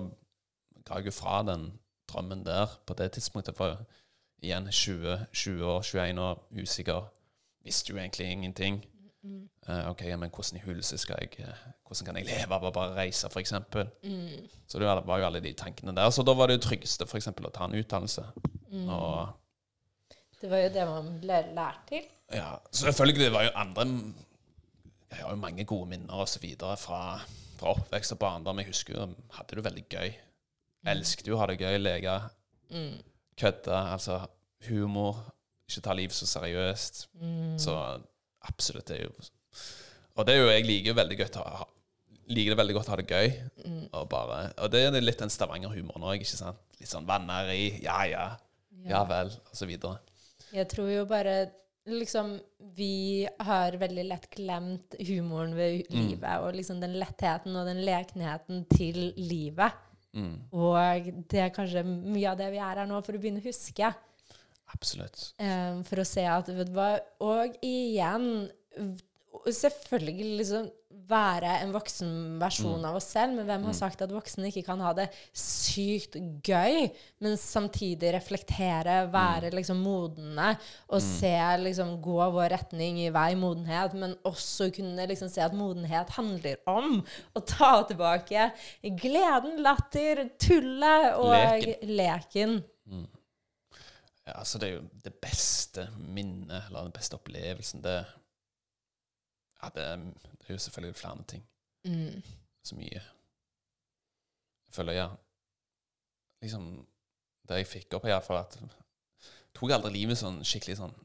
ga jeg jo fra den drømmen der på det tidspunktet. For igjen 20, 20 år, 21 år, usikker. Visste jo egentlig ingenting. Eh, ok, ja, men hvordan i hulse skal jeg eh, Hvordan kan jeg leve av å bare reise, f.eks.? Mm. Så det var jo alle de tankene der. Så da var det jo tryggeste eksempel, å ta en utdannelse. Og Det var jo det man ble lært til. ja, selvfølgelig, det var jo andre Jeg har jo mange gode minner og så videre fra, fra oppvekst og barndom. Jeg husker jo hadde det veldig gøy. Elsket jo å ha det gøy, leke, kødde. Altså humor. Ikke ta livet så seriøst. Så absolutt, det er jo Og det er jo, jeg liker veldig godt å ha liker det veldig godt å ha det gøy. Og, bare, og det er litt den Stavanger-humoren òg? Litt sånn vanneri, ja ja, ja vel, og så videre. Jeg tror jo bare liksom Vi har veldig lett glemt humoren ved livet, og liksom den lettheten og den lekenheten til livet. Og det er kanskje mye av det vi er her nå for å begynne å huske. Absolutt. Um, for å se at vet du hva Og igjen Selvfølgelig liksom være en voksen versjon av oss selv, men hvem har sagt at voksne ikke kan ha det sykt gøy, men samtidig reflektere, være liksom modne og se liksom gå vår retning i vei modenhet, men også kunne liksom se at modenhet handler om å ta tilbake gleden, latter, tullet og leken. Ja, altså det er jo det beste minnet, eller den beste opplevelsen, det Ja, det, det er jo selvfølgelig flere ting. Mm. Så mye. Jeg føler, ja Liksom Det jeg fikk opp, her, for at tok aldri livet sånn skikkelig sånn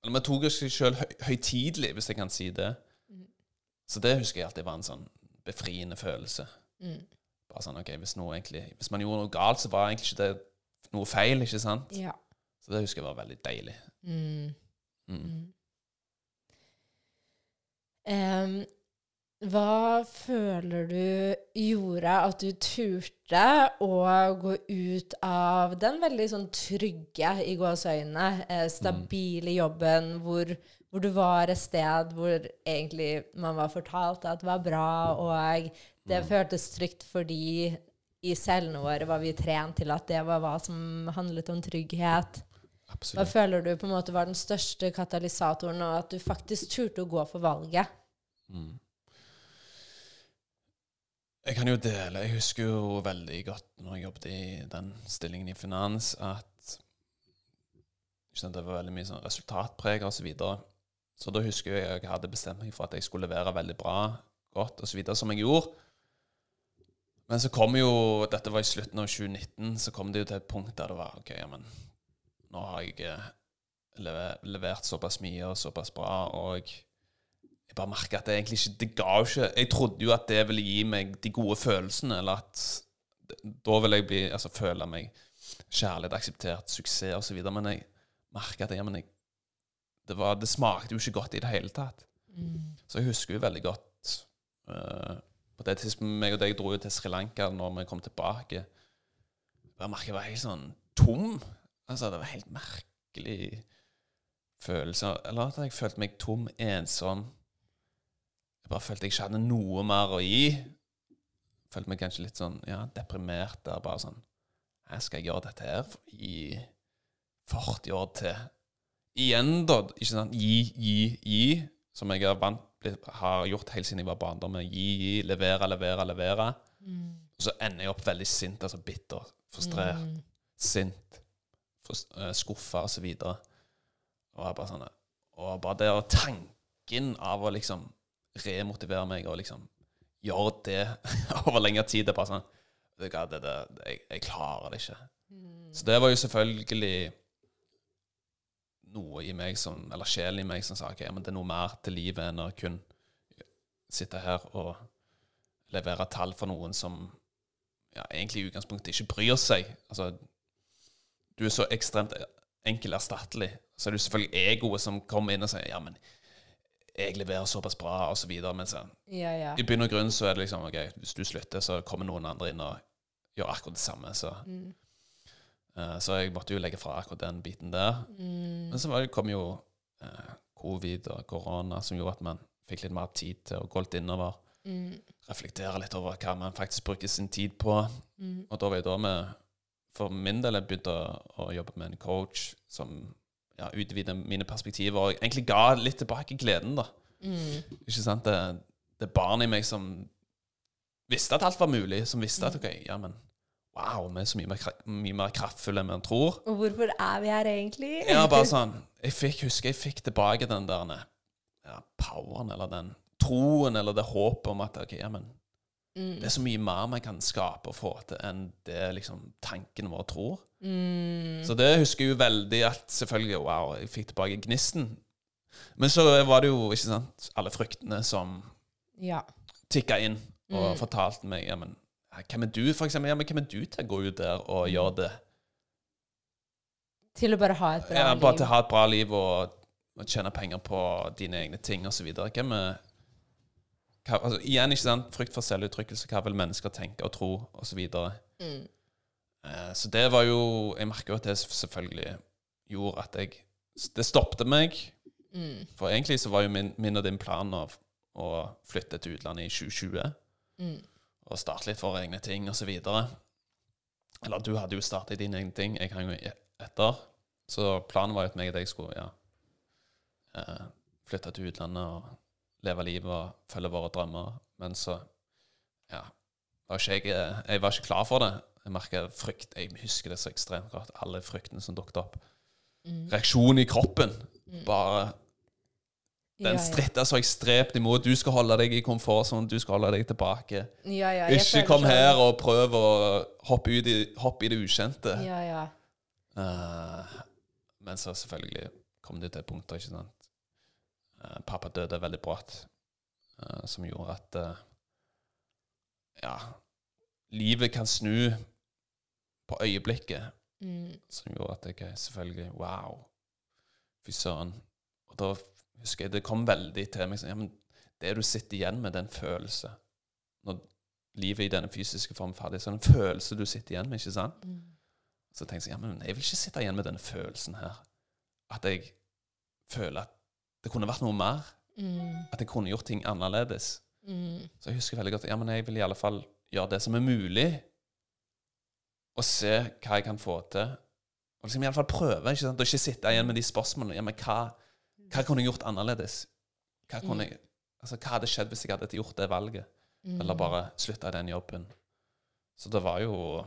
Eller vi tok oss sjøl høy, høytidelig, hvis jeg kan si det. Så det husker jeg alltid var en sånn befriende følelse. Mm. Bare sånn, ok, Hvis noe egentlig Hvis man gjorde noe galt, så var egentlig ikke det noe feil, ikke sant? Ja. Så det husker jeg var veldig deilig. Mm. Mm. Em, hva føler du gjorde at du turte å gå ut av den veldig sånn trygge, i gåseøynene, eh, stabile jobben hvor, hvor du var et sted hvor egentlig man var fortalt at det var bra, og det føltes trygt fordi i cellene våre var vi trent til at det var hva som handlet om trygghet. Hva føler du på en måte var den største katalysatoren, og at du faktisk turte å gå for valget? Jeg kan jo dele Jeg husker jo veldig godt når jeg jobbet i den stillingen i finans, at det var veldig mye sånn resultatpreg og så videre. Så da husker jeg jeg hadde bestemt meg for at jeg skulle levere veldig bra, godt videre, som jeg gjorde. Men så kom jo Dette var i slutten av 2019, så kom det jo til et punkt der det var OK, ja, men nå har jeg eh, levert såpass mye og såpass bra, og jeg bare merka at det egentlig ikke Det ga jo ikke Jeg trodde jo at det ville gi meg de gode følelsene, eller at da ville jeg bli Altså føle meg kjærlighet, akseptert, suksess osv. Men jeg merka at men jeg, det, var, det smakte jo ikke godt i det hele tatt. Så jeg husker jo veldig godt uh, På det tidspunktet meg og deg dro jo til Sri Lanka når vi kom tilbake. Jeg merka jeg var helt sånn tom. Altså, det var helt merkelig følelse. Eller at jeg følte meg tom, ensom. Jeg bare følte jeg ikke hadde noe mer å gi. Følte meg kanskje litt sånn ja, deprimert der. Bare sånn Her skal jeg gjøre dette her i 40 år til. Igjen, da. Ikke sant? Gi, gi, gi. Som jeg har, vant, har gjort helt siden jeg var barndom. Gi, gi, levere, levere, levere. Og så ender jeg opp veldig sint, altså bitter, frustrert, sint, skuffa osv. og så. Og jeg bare sånn Og bare det og tanken av å liksom remotivere meg og liksom gjøre det <laughs> over lengre tid, det er bare sånn det, det, jeg, jeg klarer det ikke. Så det var jo selvfølgelig noe i meg som Eller sjelen i meg som sa ok, men det er noe mer til livet enn å kun sitte her og levere tall for noen som ja, egentlig i utgangspunktet ikke bryr seg. Altså, du er så ekstremt enkel erstattelig. Så er det jo selvfølgelig egoet som kommer inn og sier ja, men jeg leverer såpass bra, og så videre. Men så, Ja, ja. i bunn og grunn så er det liksom ok, hvis du slutter, så kommer noen andre inn og gjør akkurat det samme. Så, Eh, så jeg måtte jo legge fra akkurat den biten der. Men så var det, kom jo uh, covid og korona som gjorde at man fikk litt mer tid til å gå litt innover. Reflektere litt over hva man faktisk bruker sin tid på. Og da var jeg da med for min del jeg begynte å, å jobbe med en coach som ja, utvide mine perspektiver og egentlig ga litt tilbake gleden, da. Ikke sant? Det, det barnet i meg som visste at alt var mulig, som visste at OK, ja, men wow, vi er så mye mer, mye mer kraftfulle enn vi tror. Og hvorfor er vi her egentlig? Ja, bare sånn Jeg fikk, husker jeg fikk tilbake den der ja, poweren, eller den troen, eller det håpet om at OK, ja, men det er så mye mer vi kan skape og få til enn det liksom tankene våre tror. Så det husker jeg jo veldig at selvfølgelig Wow, jeg fikk tilbake gnisten. Men så var det jo ikke sant, alle fryktene som Ja. tikka inn og fortalte meg ja, men, hvem er du, for eksempel? Ja, men hvem er du til å gå ut der og gjøre det? Til å bare ha et bra Ja, liv. bare til å ha et bra liv og, og tjene penger på dine egne ting osv. Hvem er hva, altså, Igjen, ikke sant? Frykt for selvuttrykkelse. Hva vil mennesker tenke og tro, osv. Så, Mm. Eh, så det var jo Jeg merker jo at det selvfølgelig gjorde at jeg Det stoppet meg. Mm. For egentlig så var jo min, min og din plan å, å flytte til utlandet i 2020. Mm. Og starte litt for egne ting osv. Eller du hadde jo startet dine egne ting, jeg hang jo e- etter. Så planen var jo at meg og deg skulle ja, eh, flytte til utlandet og leve livet og følge våre drømmer. Men så ja, var ikke jeg, eh, jeg var ikke klar for det. Jeg merker frykt, jeg husker det så ekstremt godt, alle fryktene som dukket opp. Reaksjonen i kroppen. Bare Den stritta så ekstremt imot. Du skal holde deg i komfortsonen, du skal holde deg tilbake. Ja, ja, Ikke kom sånn- her og prøv å hoppe, ut i, hoppe i det ukjente. Ja, ja. Eh, men så selvfølgelig kom det til et punkt ikke sant. Uh, pappa døde veldig brått, uh, som gjorde at Ja, livet kan snu på øyeblikket. Mm. Som gjorde at jeg selvfølgelig Wow. Fy søren. Og da husker jeg det kom veldig til meg sånn Ja, men det du sitter igjen med, den følelse. Når livet i denne fysiske form er ferdig, så er det en følelse du sitter igjen med, ikke sant? Så tenkte jeg ja, men jeg vil ikke sitte igjen med denne følelsen her. At jeg føler at det kunne vært noe mer. Mm. At jeg kunne gjort ting annerledes. Mm. Så jeg husker veldig godt Ja, men jeg vil i alle fall gjøre det som er mulig, og se hva jeg kan få til. Og liksom i alle fall prøve, ikke sant? og ikke sitte igjen med de spørsmålene. Ja, men hva, hva kunne jeg gjort annerledes? Hva, kunne jeg, altså, hva hadde skjedd hvis jeg hadde gjort det valget? Mm. Eller bare slutta i den jobben? Så det var jo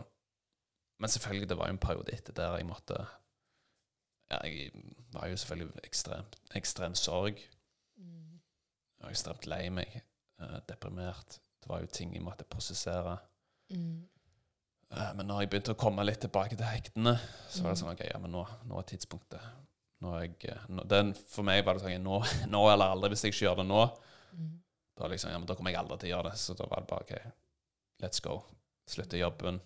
Men selvfølgelig, det var jo en periode etter der jeg måtte ja, Jeg var jo selvfølgelig ekstremt ekstrem sorg. Mm. Jeg var ekstremt lei meg, eh, deprimert. Det var jo ting jeg måtte prosessere. Mm. Eh, Men når jeg begynte å komme litt tilbake til hektene, så var det sånn OK, ja, men nå, nå er tidspunktet. Nå er jeg, eh, nå, den, for meg var det sånn nå, <laughs> nå eller aldri. Hvis jeg ikke gjør det nå, Mm. da, liksom, ja, men da kommer jeg aldri til å gjøre det. Så da var det bare OK, let's go. Slutte jobben.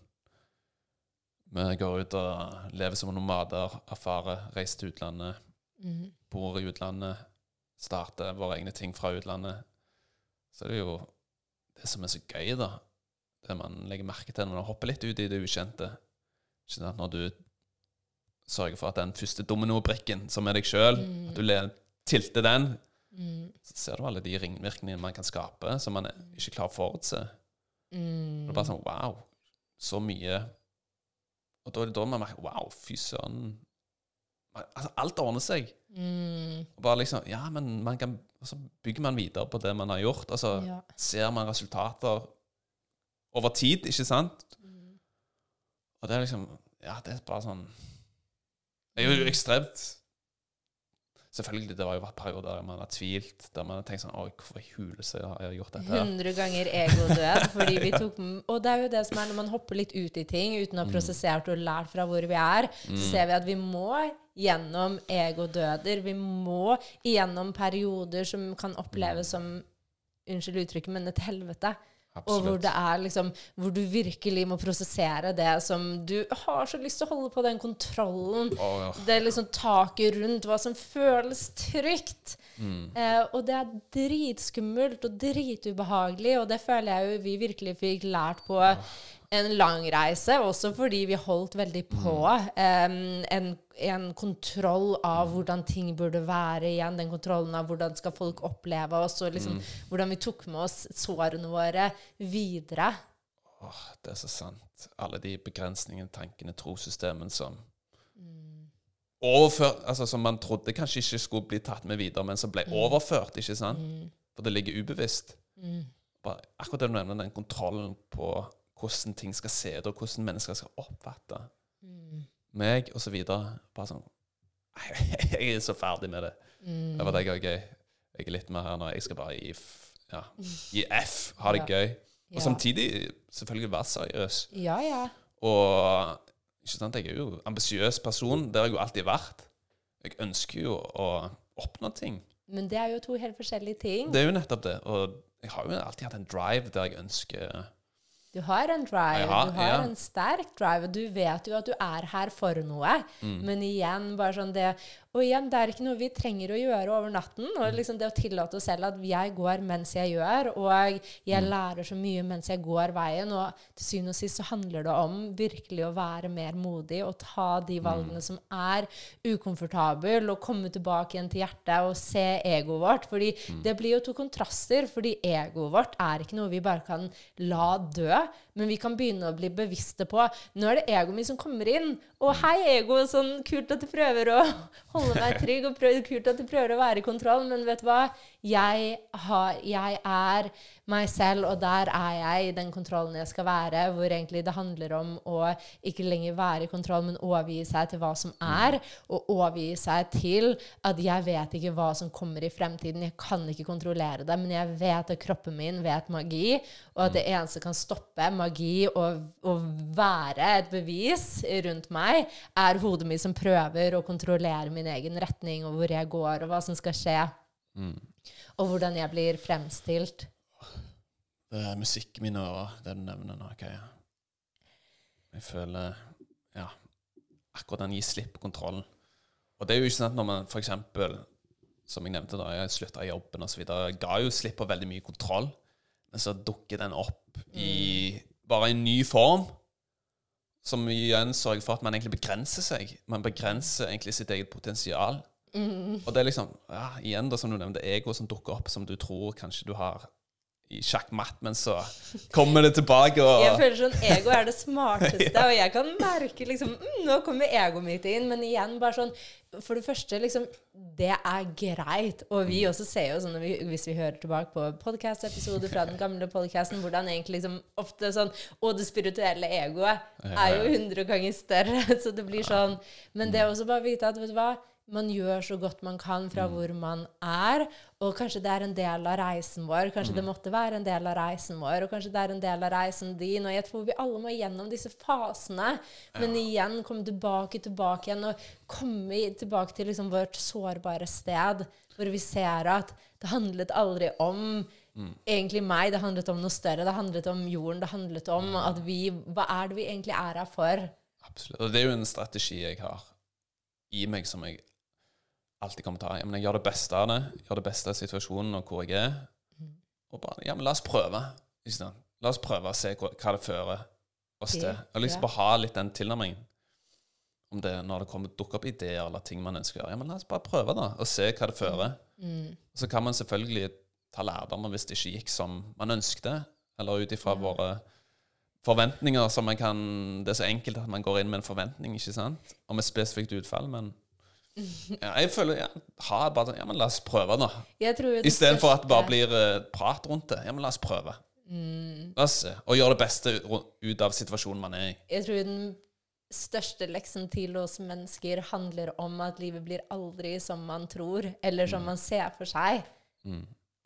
Vi går ut og lever som nomader, erfarer, reiser til utlandet, Mm. bor i utlandet, starter våre egne ting fra utlandet. Så det er jo det som er så gøy, da. Det man legger merke til når man hopper litt ut i det ukjente. Ikke sant? Når du sørger for at den første dominobrikken, som er deg sjøl, Mm. at du tilter den, Mm. så ser du alle de ringvirkningene man kan skape, som man ikke klarer å forutse. Mm. Det er bare sånn wow, så mye Og da er det da man merker wow, fy søren. Altså, alt ordner seg. Mm. Og bare liksom Ja, men man kan så bygger man videre på det man har gjort. Altså, Ja. ser man resultater over tid, ikke sant? Mm. Og det er liksom Ja, det er bare sånn Det er jo ekstremt Selvfølgelig, det har jo vært perioder der man har tvilt, der man har tenkt sånn Oi, hvorfor i huleste har jeg gjort dette? 100 ganger egodød. Fordi vi tok, og det er jo det som er når man hopper litt ut i ting uten å ha Mm. prosessert og lært fra hvor vi er, så Mm. ser vi at vi må gjennom egodøder. Vi må gjennom perioder som kan oppleves som Unnskyld uttrykket, men et helvete. Og hvor det er liksom Hvor du virkelig må prosessere det som Du har så lyst til å holde på den kontrollen. Oh, ja. Det liksom taket rundt hva som føles trygt. Mm. Eh, og det er dritskummelt og dritubehagelig, og det føler jeg jo vi virkelig fikk lært på en lang reise, også fordi vi holdt veldig på Um, en, en kontroll av hvordan ting burde være igjen, den kontrollen av hvordan skal folk oppleve oss, og liksom hvordan vi tok med oss sårene våre videre. Åh, det er så sant. Alle de begrensningene, tankene, trossystemene som Overført, altså Som man trodde kanskje ikke skulle bli tatt med videre, men som ble overført. ikke sant? Mm. For det ligger ubevisst. Mm. Bare, akkurat det du nevner, den kontrollen på hvordan ting skal se ut, og hvordan mennesker skal oppfatte Mm. meg, osv. Bare sånn <laughs> Jeg er så ferdig med det. Mm. Det var det jeg er gøy. Jeg er litt mer her nå. Jeg skal bare gi F. Ja. <laughs> Gi F. Ha det Ja. gøy. Og Ja. samtidig selvfølgelig være seriøs. ja, ja. Og ikke sant, jeg er jo ambisiøs person. Det har jeg jo alltid vært. Jeg ønsker jo å oppnå ting. Men det er jo to helt forskjellige ting. Det er jo nettopp det. Og jeg har jo alltid hatt en drive der jeg ønsker Du har en drive, Ja, du har ja. en sterk drive, og du vet jo at du er her for noe. Mm. Men igjen, bare sånn det Og igjen, det er ikke noe vi trenger å gjøre over natten. Og liksom det å tillate oss selv at jeg går mens jeg gjør, og jeg Mm. lærer så mye mens jeg går veien. Og til syvende og sist så handler det om virkelig å være mer modig og ta de Mm. valgene som er ukomfortable, og komme tilbake igjen til hjertet og se egoet vårt. Fordi Mm. det blir jo to kontraster, fordi egoet vårt er ikke noe vi bare kan la dø. Men vi kan begynne å bli bevisste på Nå er det egoet mitt som kommer inn. Og hei, ego, sånn kult at du prøver å <laughs> holde meg trygg, og prøv, kult at du prøver å være i kontroll, men vet du hva? Jeg, har, jeg er meg selv, og der er jeg i den kontrollen jeg skal være, hvor egentlig det handler om å ikke lenger være i kontroll, men overgi seg til hva som er, og overgi seg til at jeg vet ikke hva som kommer i fremtiden. Jeg kan ikke kontrollere det, men jeg vet at kroppen min vet magi, og at det eneste kan stoppe magi og, og være et bevis rundt meg, er hodet mitt som prøver å kontrollere min egen retning, og hvor jeg går, og hva som skal skje, mm. Og hvordan jeg blir fremstilt. Det er musikken min og det du nevner nå. Okay. Jeg føler Ja. Akkurat den gir slipp på kontrollen. Og det er jo ikke sant når man eksempel, som jeg nevnte da, jeg slutta i jobben osv., ga jo slipp på veldig mye kontroll, men så dukker den opp i bare en ny form. Som igjen sørger for at man egentlig begrenser seg. Man begrenser egentlig sitt eget potensial. Og det er liksom ja, Igjen, da, som du nevnte, ego som dukker opp, som du tror kanskje du har i sjakkmatt, men så <laughs> kommer det tilbake og Jeg føler sånn ego er det smarteste, <laughs> og jeg kan merke liksom mm, Nå kommer egoet mitt inn, men igjen bare sånn For det første, liksom Det er greit. Og vi også ser jo sånn, hvis vi hører tilbake på podkast-episoder fra den gamle podkasten, hvordan egentlig liksom ofte sånn Og det spirituelle egoet er jo hundre ganger større, <laughs> så det blir sånn. Men det er også bare å vite at, vet du hva man gjør så godt man kan fra mm. hvor man er. Og kanskje det er en del av reisen vår. Kanskje mm. det måtte være en del av reisen vår, og kanskje det er en del av reisen din. Og jeg tror vi alle må gjennom disse fasene. Men ja. igjen komme tilbake tilbake igjen, og komme tilbake til liksom vårt sårbare sted, hvor vi ser at det handlet aldri om mm. egentlig meg, det handlet om noe større. Det handlet om jorden. Det handlet om mm. at vi Hva er det vi egentlig er her for? Absolutt. Og det er jo en strategi jeg har i meg som jeg alltid kommer til å ha. Ja, men jeg gjør det beste av det. Gjør det beste av situasjonen og hvor jeg er. Og bare Ja, men la oss prøve. La oss prøve å se hva, hva det fører oss til. Jeg har lyst til å ha litt den tilnærmingen. Om det når det kommer dukker opp ideer eller ting man ønsker å gjøre. Ja, men la oss bare prøve, da, og se hva det fører. Mm. Og så kan man selvfølgelig ta lærdommer hvis det ikke gikk som man ønskte, eller ut ifra mm. våre forventninger som man kan Det er så enkelt at man går inn med en forventning, ikke sant? Om et spesifikt utfall, men <laughs> ja, jeg føler ja, ha bare Ja, men la oss prøve, da. Istedenfor at det bare blir uh, prat rundt det. Ja, men la oss prøve. Mm. La oss se. Og gjøre det beste ut av situasjonen man er i. Jeg tror den største leksen til oss mennesker handler om at livet blir aldri som man tror, eller som mm. man ser for seg.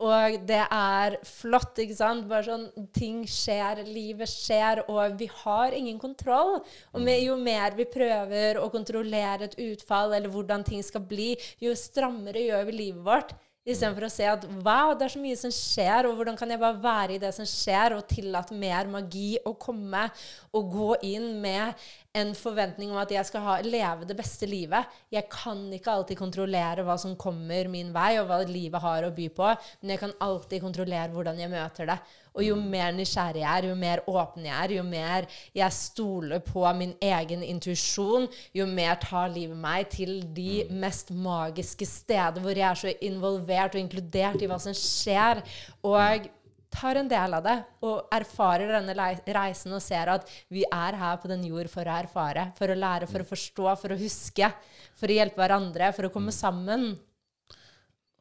Mm. Og det er flott, ikke sant? Bare sånn Ting skjer, livet skjer, og vi har ingen kontroll. Og med, jo mer vi prøver å kontrollere et utfall, eller hvordan ting skal bli, jo strammere gjør vi livet vårt. Istedenfor å se at wow, det er så mye som skjer, og hvordan kan jeg bare være i det som skjer, og tillate mer magi å komme, og gå inn med en forventning om at jeg skal ha, leve det beste livet. Jeg kan ikke alltid kontrollere hva som kommer min vei, og hva livet har å by på, men jeg kan alltid kontrollere hvordan jeg møter det. Og jo mer nysgjerrig jeg er, jo mer åpen jeg er, jo mer jeg stoler på min egen intuisjon, jo mer tar livet meg til de mest magiske steder hvor jeg er så involvert og inkludert i hva som skjer. Og tar en del av det og erfarer denne reisen og ser at vi er her på den jord for å erfare, for å lære, for å forstå, for å huske, for å hjelpe hverandre, for å komme sammen.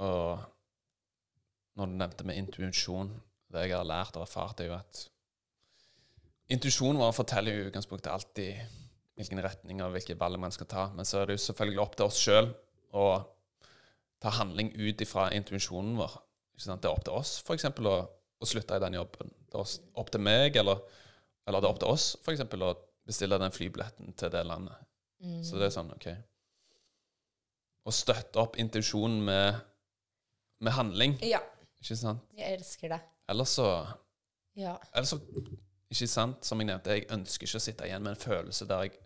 Og når du nevnte med intuisjon det jeg har lært og erfart, er jo at intuisjonen vår forteller jo i utgangspunktet alltid hvilken retning og hvilke valg man skal ta. Men så er det jo selvfølgelig opp til oss sjøl å ta handling ut ifra intuisjonen vår. Det er opp til oss f.eks. Å, å slutte i den jobben. Det er opp til meg, eller, eller det er opp til oss f.eks. å bestille den flybilletten til det landet. Mm. Så det er sånn, OK Å støtte opp intuisjonen med, med handling. Ja. Ikke sant? Jeg elsker det. Eller så ja. Eller så Ikke sant, som jeg nevnte, jeg ønsker ikke å sitte igjen med en følelse der jeg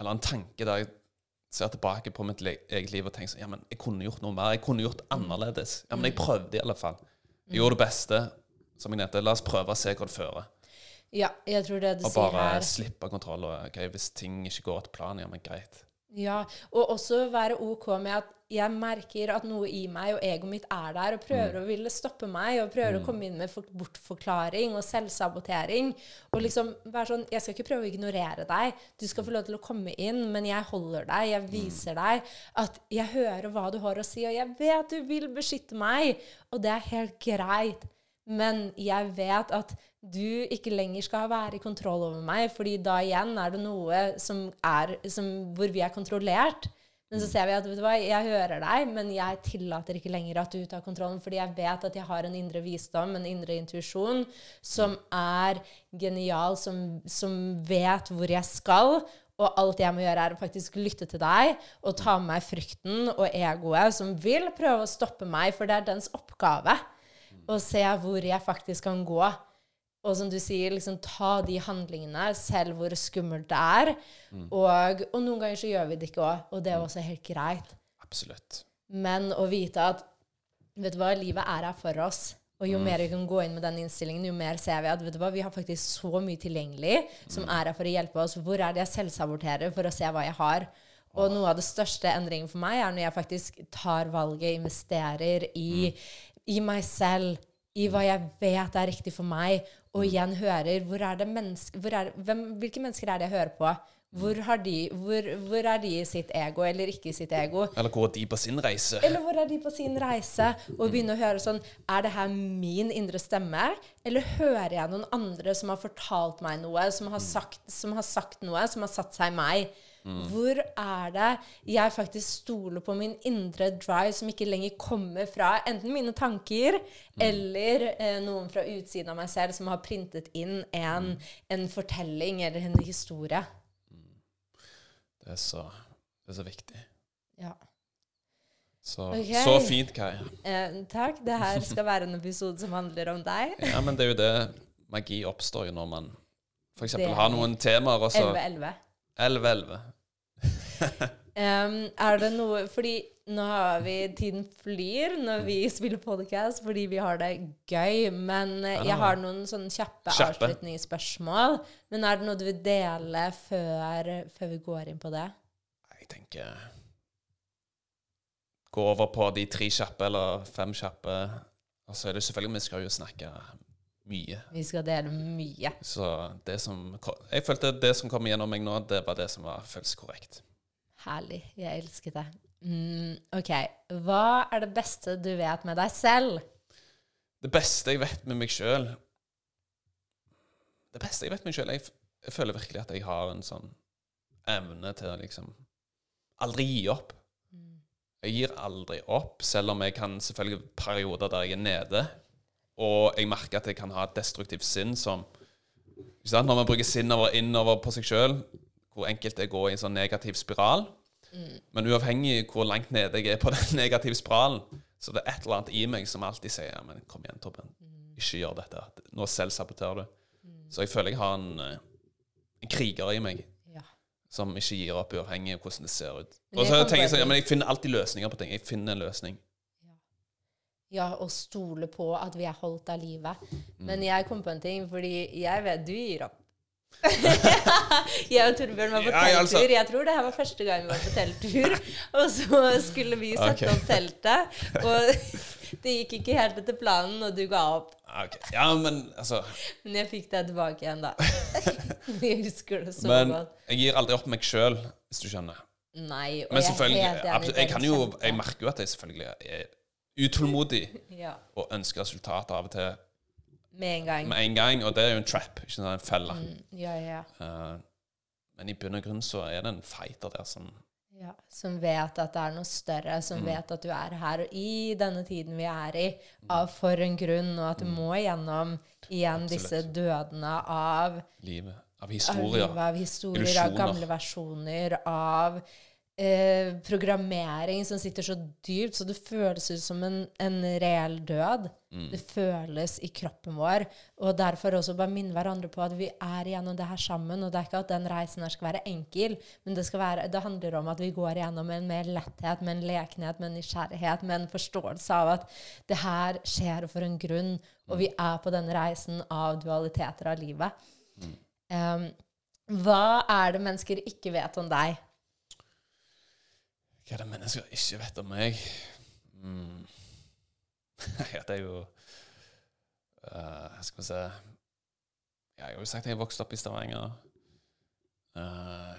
Eller en tanke der jeg ser tilbake på mitt eget liv og tenker sånn Ja, men jeg kunne gjort noe mer. Jeg kunne gjort mm. annerledes. Ja, men jeg mm. prøvde i alle fall. Jeg gjorde det beste. Som jeg nevnte, la oss prøve å se hva det fører. Ja, jeg tror det du sier her Og bare slippe kontroll. Og, okay, hvis ting ikke går etter planen, ja, men greit. Ja, og også være OK med at jeg merker at noe i meg og egoet mitt er der og prøver mm. å ville stoppe meg og prøver mm. å komme inn med bortforklaring og selvsabotering. Og liksom være sånn Jeg skal ikke prøve å ignorere deg. Du skal få lov til å komme inn, men jeg holder deg. Jeg mm. viser deg at jeg hører hva du har å si, og jeg vet du vil beskytte meg. Og det er helt greit. Men jeg vet at du ikke lenger skal være i kontroll over meg, fordi da igjen er det noe som er, som, hvor vi er kontrollert. Men så ser vi at vet du hva, jeg hører deg, men jeg tillater ikke lenger at du tar kontrollen, fordi jeg vet at jeg har en indre visdom, en indre intuisjon, som er genial, som, som vet hvor jeg skal. Og alt jeg må gjøre, er å faktisk lytte til deg og ta med meg frykten og egoet som vil prøve å stoppe meg, for det er dens oppgave å se hvor jeg faktisk kan gå. Og som du sier, liksom ta de handlingene, selv hvor skummelt det er. Mm. Og, og, noen ganger så gjør vi det ikke òg, og det er mm. også helt greit. Absolutt. Men å vite at vet du hva, livet er her for oss. Og jo mm. mer vi kan gå inn med den innstillingen, jo mer ser vi at vet du hva, vi har faktisk så mye tilgjengelig som mm. er her for å hjelpe oss. Hvor er det jeg selvsaborterer for å se hva jeg har? Og noe av det største endringen for meg er når jeg faktisk tar valget, investerer i, i meg selv, i hva jeg vet er riktig for meg, og igjen hører hvor er det menneske, hvor er, hvem, Hvilke mennesker er det jeg hører på? Hvor, har de, hvor, hvor er de i sitt ego, eller ikke i sitt ego? Eller hvor er de på sin reise? Eller hvor er de på sin reise? Og begynne å høre sånn Er det her min indre stemme? Eller hører jeg noen andre som har fortalt meg noe, som har sagt, som har sagt noe, som har satt seg i meg? Hvor er det jeg faktisk stoler på min indre drive, som ikke lenger kommer fra enten mine tanker eller eh, noen fra utsiden av meg selv som har printet inn en, en fortelling eller en historie? Det er så, det er så viktig. Ja. Så, okay. så fint, Kai. Eh, takk. Det her skal være en episode som handler om deg. <laughs> Ja, men det er jo det magi oppstår jo når man eksempel har noen temaer, og så 11-11. 11-11. Um, <laughs> er det noe Fordi nå har vi Tiden flyr når vi spiller podcast fordi vi har det gøy. Men eh, jeg har noen sånne kjappe, Kjappe. avslutningsspørsmål. Men er det noe du vil dele før, før vi går inn på det? Jeg tenker Gå over på de tre kjappe eller fem kjappe. Og så er det selvfølgelig Vi skal jo snakke mye. Vi skal dele mye. Så det som Jeg følte det som kom gjennom meg nå, det var det som var føles korrekt. Herlig. Jeg elsker det. Mm, OK. Hva er det beste du vet med deg selv? Det beste jeg vet med meg sjøl Det beste jeg vet med meg sjøl jeg, jeg føler virkelig at jeg har en sånn evne til å liksom aldri gi opp. Jeg gir aldri opp, selv om jeg kan selvfølgelig perioder der jeg er nede, og jeg merker at jeg kan ha et destruktivt sinn som? Når man bruker sinnet innover på seg sjøl, hvor enkelt det er å gå i en sånn negativ spiral. Men uavhengig hvor langt nede jeg er på <laughs> den negative spiralen, så det er et eller annet i meg som alltid sier ja, men kom igjen, Torben. Ikke gjør dette. Nå selvsaboterer du. Så jeg føler jeg har en, eh, en kriger i meg Ja. som ikke gir opp, uavhengig av hvordan det ser ut. Og så tenker jeg sånn, ja, men jeg finner alltid løsninger på ting. Jeg finner en løsning. Ja, og stole på at vi er holdt av livet. Mm. Men jeg kom på en ting, fordi jeg vet du gir opp. <laughs> jeg og Torbjørn var på Ja, telttur. altså. Jeg tror det her var første gang vi var på telttur. <laughs> Og så skulle vi sette okay. opp teltet, og <laughs> det gikk ikke helt etter planen, og du ga opp. Okay. Ja, men altså Men jeg fikk deg tilbake igjen, da. jeg husker det så Men godt. jeg gir aldri opp meg sjøl, hvis du skjønner. Nei, og Men jeg er helt enig. jeg, jo, jeg merker jo at jeg selvfølgelig er utålmodig Ja, og ønsker resultater av og til med en gang. med en gang, og det er jo en trap, ikke en felle. Mm, ja, ja. Uh, men i bunn og grunn så er det en fighter der som Ja, som vet at det er noe større, som Mm. vet at du er her og i denne tiden vi er i, av for en grunn, og at du må gjennom igjen Mm. Absolutt. disse dødene av, livet av av, historier. livet, av historier, av gamle versjoner, av eh, programmering som sitter så dypt, så det føles ut som en, en reell død. Mm. Det føles i kroppen vår. Og derfor også bare minne hverandre på at vi er igjennom det her sammen. Og det er ikke at den reisen her skal være enkel, men det, skal være, det handler om at vi går igjennom en mer letthet, med en lekenhet, med en nysgjerrighet, med en forståelse av at det her skjer for en grunn, og vi er på denne reisen av dualiteter av livet. Um, hva er det mennesker ikke vet om deg? Hva er det mennesker ikke vet om meg? Mm. <laughs> ja, det er jo uh, Skal vi se Jeg har jo sagt at jeg vokste opp i Stavanger. Uh,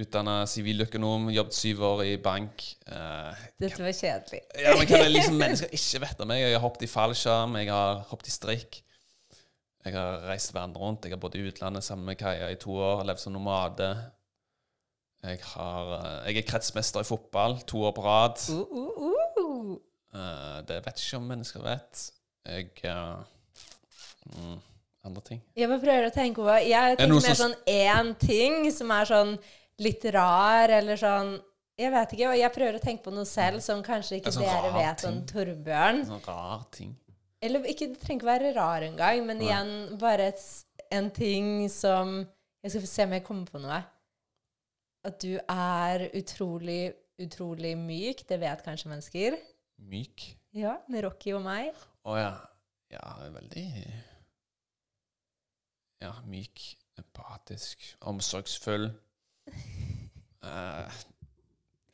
Utdanna siviløkonom, jobbet syv år i bank. Uh, Dette var kjedelig. ja, men Hva er det <laughs> liksom mennesker ikke vet om meg? Jeg har hoppet i fallskjerm, jeg har hoppet i strikk. Jeg har reist verden rundt. Jeg har bodd i utlandet sammen med Kaja i to år. Levd som nomade. Jeg, har, eh, jeg er kretsmester i fotball to år på rad. Uh, uh, uh. Eh, det vet ikke om mennesker vet. Jeg eh, mm, Andre ting. Jeg bare prøver å tenke på Jeg tenker mer sånn én ting som er sånn litt rar, eller sånn Jeg vet ikke. Og jeg prøver å tenke på noe selv som kanskje ikke sånn dere vet vet om. Torbjørn. En sånn rar ting. Eller ikke, det trenger ikke være rar engang, men igjen bare et, en ting som Jeg skal få se om jeg kommer på noe. At du er utrolig, utrolig myk. Det vet kanskje mennesker. Myk. Ja, med Rocky og meg. Å ja. Ja, veldig Ja, myk, empatisk, omsorgsfull. uh, <laughs>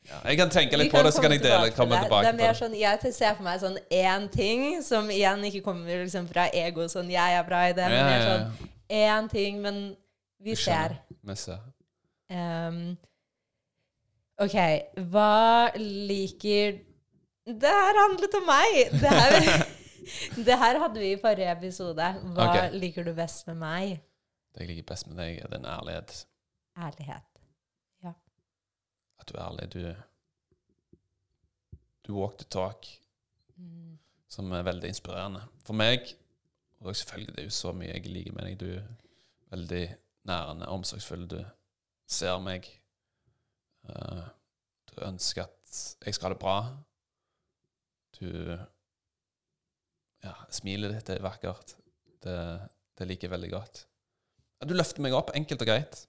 ja, jeg kan tenke litt litt på det, så kan jeg dele, komme det. tilbake det er mer sånn, Jeg ser for meg sånn én ting, som igjen ikke kommer liksom fra ego, sånn 'jeg er bra i det', men Ja, mer ja, sånn ja. én ting, men vi ser. Vi ser. Ehm, OK, hva liker Det her handlet om meg! Det her, <laughs> det her hadde vi i forrige episode. Hva okay. liker du best med meg? Det jeg liker best med deg, er din ærlighet. Ærlighet. At du er ærlig. Du Du walk the talk, Mm. som er veldig inspirerende. For meg, og selvfølgelig det er jo så mye jeg liker med deg, du er veldig nærende, omsorgsfull. Du ser meg. Eh, du ønsker at jeg skal ha det bra. Du Ja, smilet ditt er vakkert. Det, det liker jeg veldig godt. Du løfter meg opp, enkelt og greit.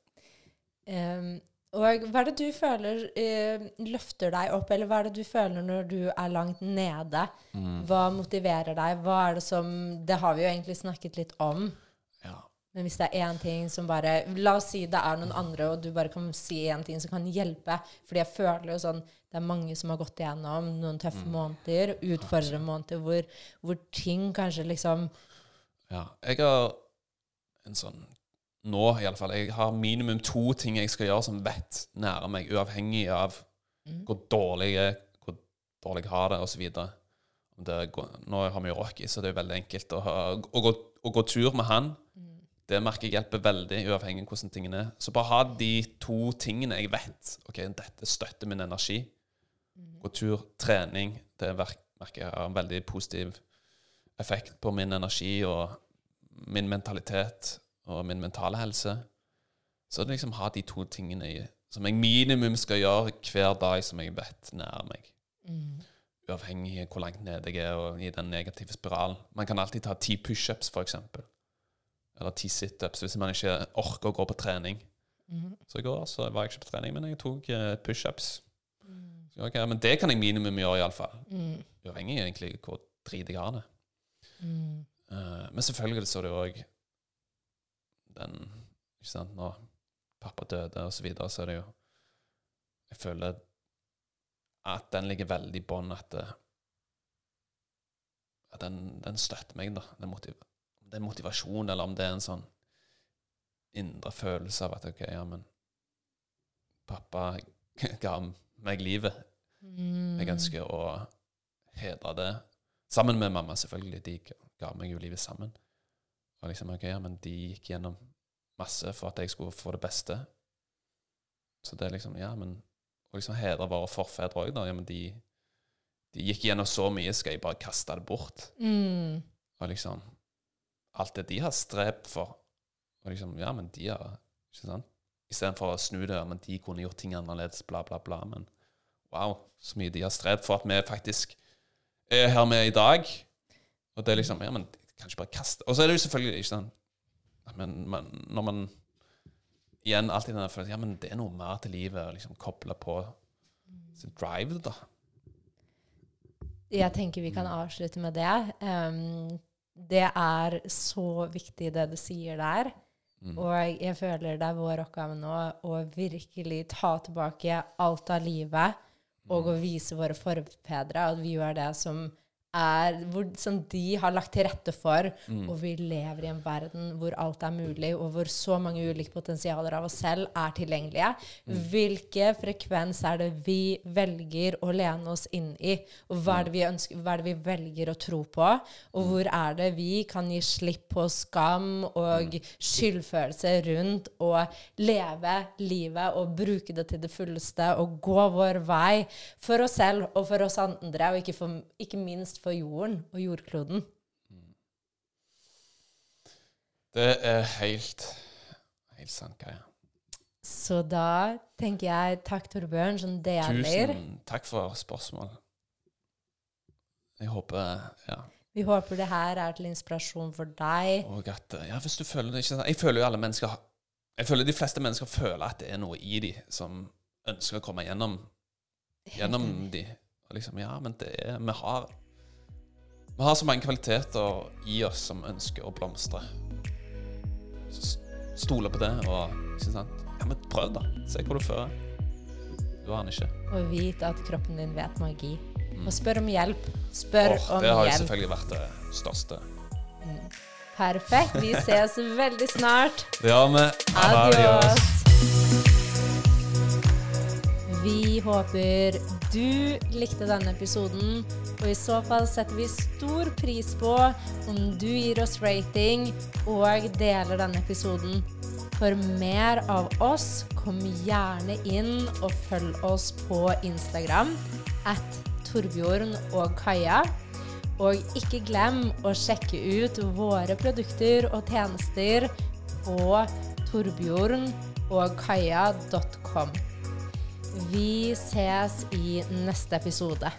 Um, og hva er det du føler uh, løfter deg opp, eller hva er det du føler når du er langt nede? Mm. Hva motiverer deg? Hva er det som Det har vi jo egentlig snakket litt om. Men hvis det er én ting som bare La oss si det er noen andre, og du bare kan si én ting som kan hjelpe. Fordi jeg føler jo sånn Det er mange som har gått igjennom noen tøffe måneder, utfordrende måneder, hvor, hvor ting kanskje liksom Ja, jeg har en sånn Nå, i alle fall. Jeg har minimum to ting jeg skal gjøre som vet nære meg, uavhengig av hvor dårlig jeg er, hvor dårlig jeg har det, osv. Nå har vi jo Rocky, så det er veldig enkelt å, ha, å, gå, å gå tur med han. Det merker jeg hjelper veldig, uavhengig av hvordan tingene er. Så bare ha de to tingene jeg vet Ok, dette støtter min energi. Gå tur, trening, det merker jeg har en veldig positiv effekt på min energi og min mentalitet og min mentale helse. Så det liksom ha de to tingene i, som jeg minimum skal gjøre hver dag som jeg vet nær meg. Uavhengig av hvor langt nede jeg er og i den negative spiralen. Man kan alltid ta ti pushups, for eksempel. Eller ti situps hvis man ikke orker å gå på trening. Så i går så var jeg ikke på trening, men jeg tok eh, pushups. Mm. Okay, men det kan jeg minimum gjøre, iallfall. Uavhengig egentlig hvor drit jeg har det. Eh, men selvfølgelig så er det òg den Ikke sant, når pappa døde, og så videre, så er det jo Jeg føler at den ligger veldig i bånn, at, at den, den støtter meg, da. Den motiv om det er motivasjon, eller om det er en sånn indre følelse av at OK, ja, men pappa <laughs> ga meg livet. Jeg ønsker å hedre det. Sammen med mamma, selvfølgelig. De ga meg jo livet sammen. Og liksom, ok, ja, men de gikk gjennom masse for at jeg skulle få det beste. Så det er liksom, ja, men Og liksom hedre våre forfedre òg, da. Ja, men de, de gikk gjennom så mye, skal jeg bare kaste det bort? mm, Og liksom Alt det de har strebt for. Og liksom, ja, men de har Ikke sant? Istedenfor å snu det, men de kunne gjort ting annerledes, bla, bla, bla. Men wow, så mye de har strevd for at vi faktisk er her med i dag. Og det er liksom Ja, men kan ikke bare kaste Og så er det jo selvfølgelig ikke sant Men, men når man Igjen alltid den der følelsen Ja, men det er noe mer til livet. å liksom Koble på sin drive, da. Jeg tenker vi kan avslutte med det. Ehm, det er så viktig det du sier der. Og jeg føler det er vår oppgave nå å virkelig ta tilbake alt av livet og å vise våre forfedre at vi gjør det som er hvor, som de har lagt til rette for. Og vi lever i en verden hvor alt er mulig, og hvor så mange ulike potensialer av oss selv er tilgjengelige. Hvilke frekvens er det vi velger å lene oss inn i? Og hva er ønsker, hva er det vi velger å tro på? Og hvor er det vi kan gi slipp på skam og skyldfølelse rundt og leve livet og bruke det til det fulleste og gå vår vei for oss selv og for oss andre, og ikke, for, ikke minst for jorden og jordkloden. Det er helt Helt sant, Kaja. Så da tenker jeg takk, Torbjørn, som deler. Tusen takk for spørsmål. Jeg håper Ja. Vi håper det her er til inspirasjon for deg. Og at Ja, hvis du føler det ikke sant? Jeg føler jo alle mennesker Jeg føler de fleste mennesker føler at det er noe i de som ønsker å komme gjennom Gjennom de. Og liksom, ja, men det er Vi har Vi har så mange kvaliteter i oss som ønsker å blomstre. Stole på det og ikke sant? Ja, men prøv, da. Se hvor du fører. Du aner ikke. Og vit at kroppen din vet magi. Og spør om hjelp. Spør oh, om det har jo hjelp. selvfølgelig vært det største. Perfekt. Vi ses veldig snart. Det gjør vi. Adios. Vi håper du likte denne episoden, og i så fall setter vi stor pris på om du gir oss rating og deler denne episoden. For mer av oss, kom gjerne inn og følg oss på Instagram at Torbjørn og Kaja. Og ikke glem å sjekke ut våre produkter og tjenester på torbjørnogkaja.com. Vi ses i neste episode.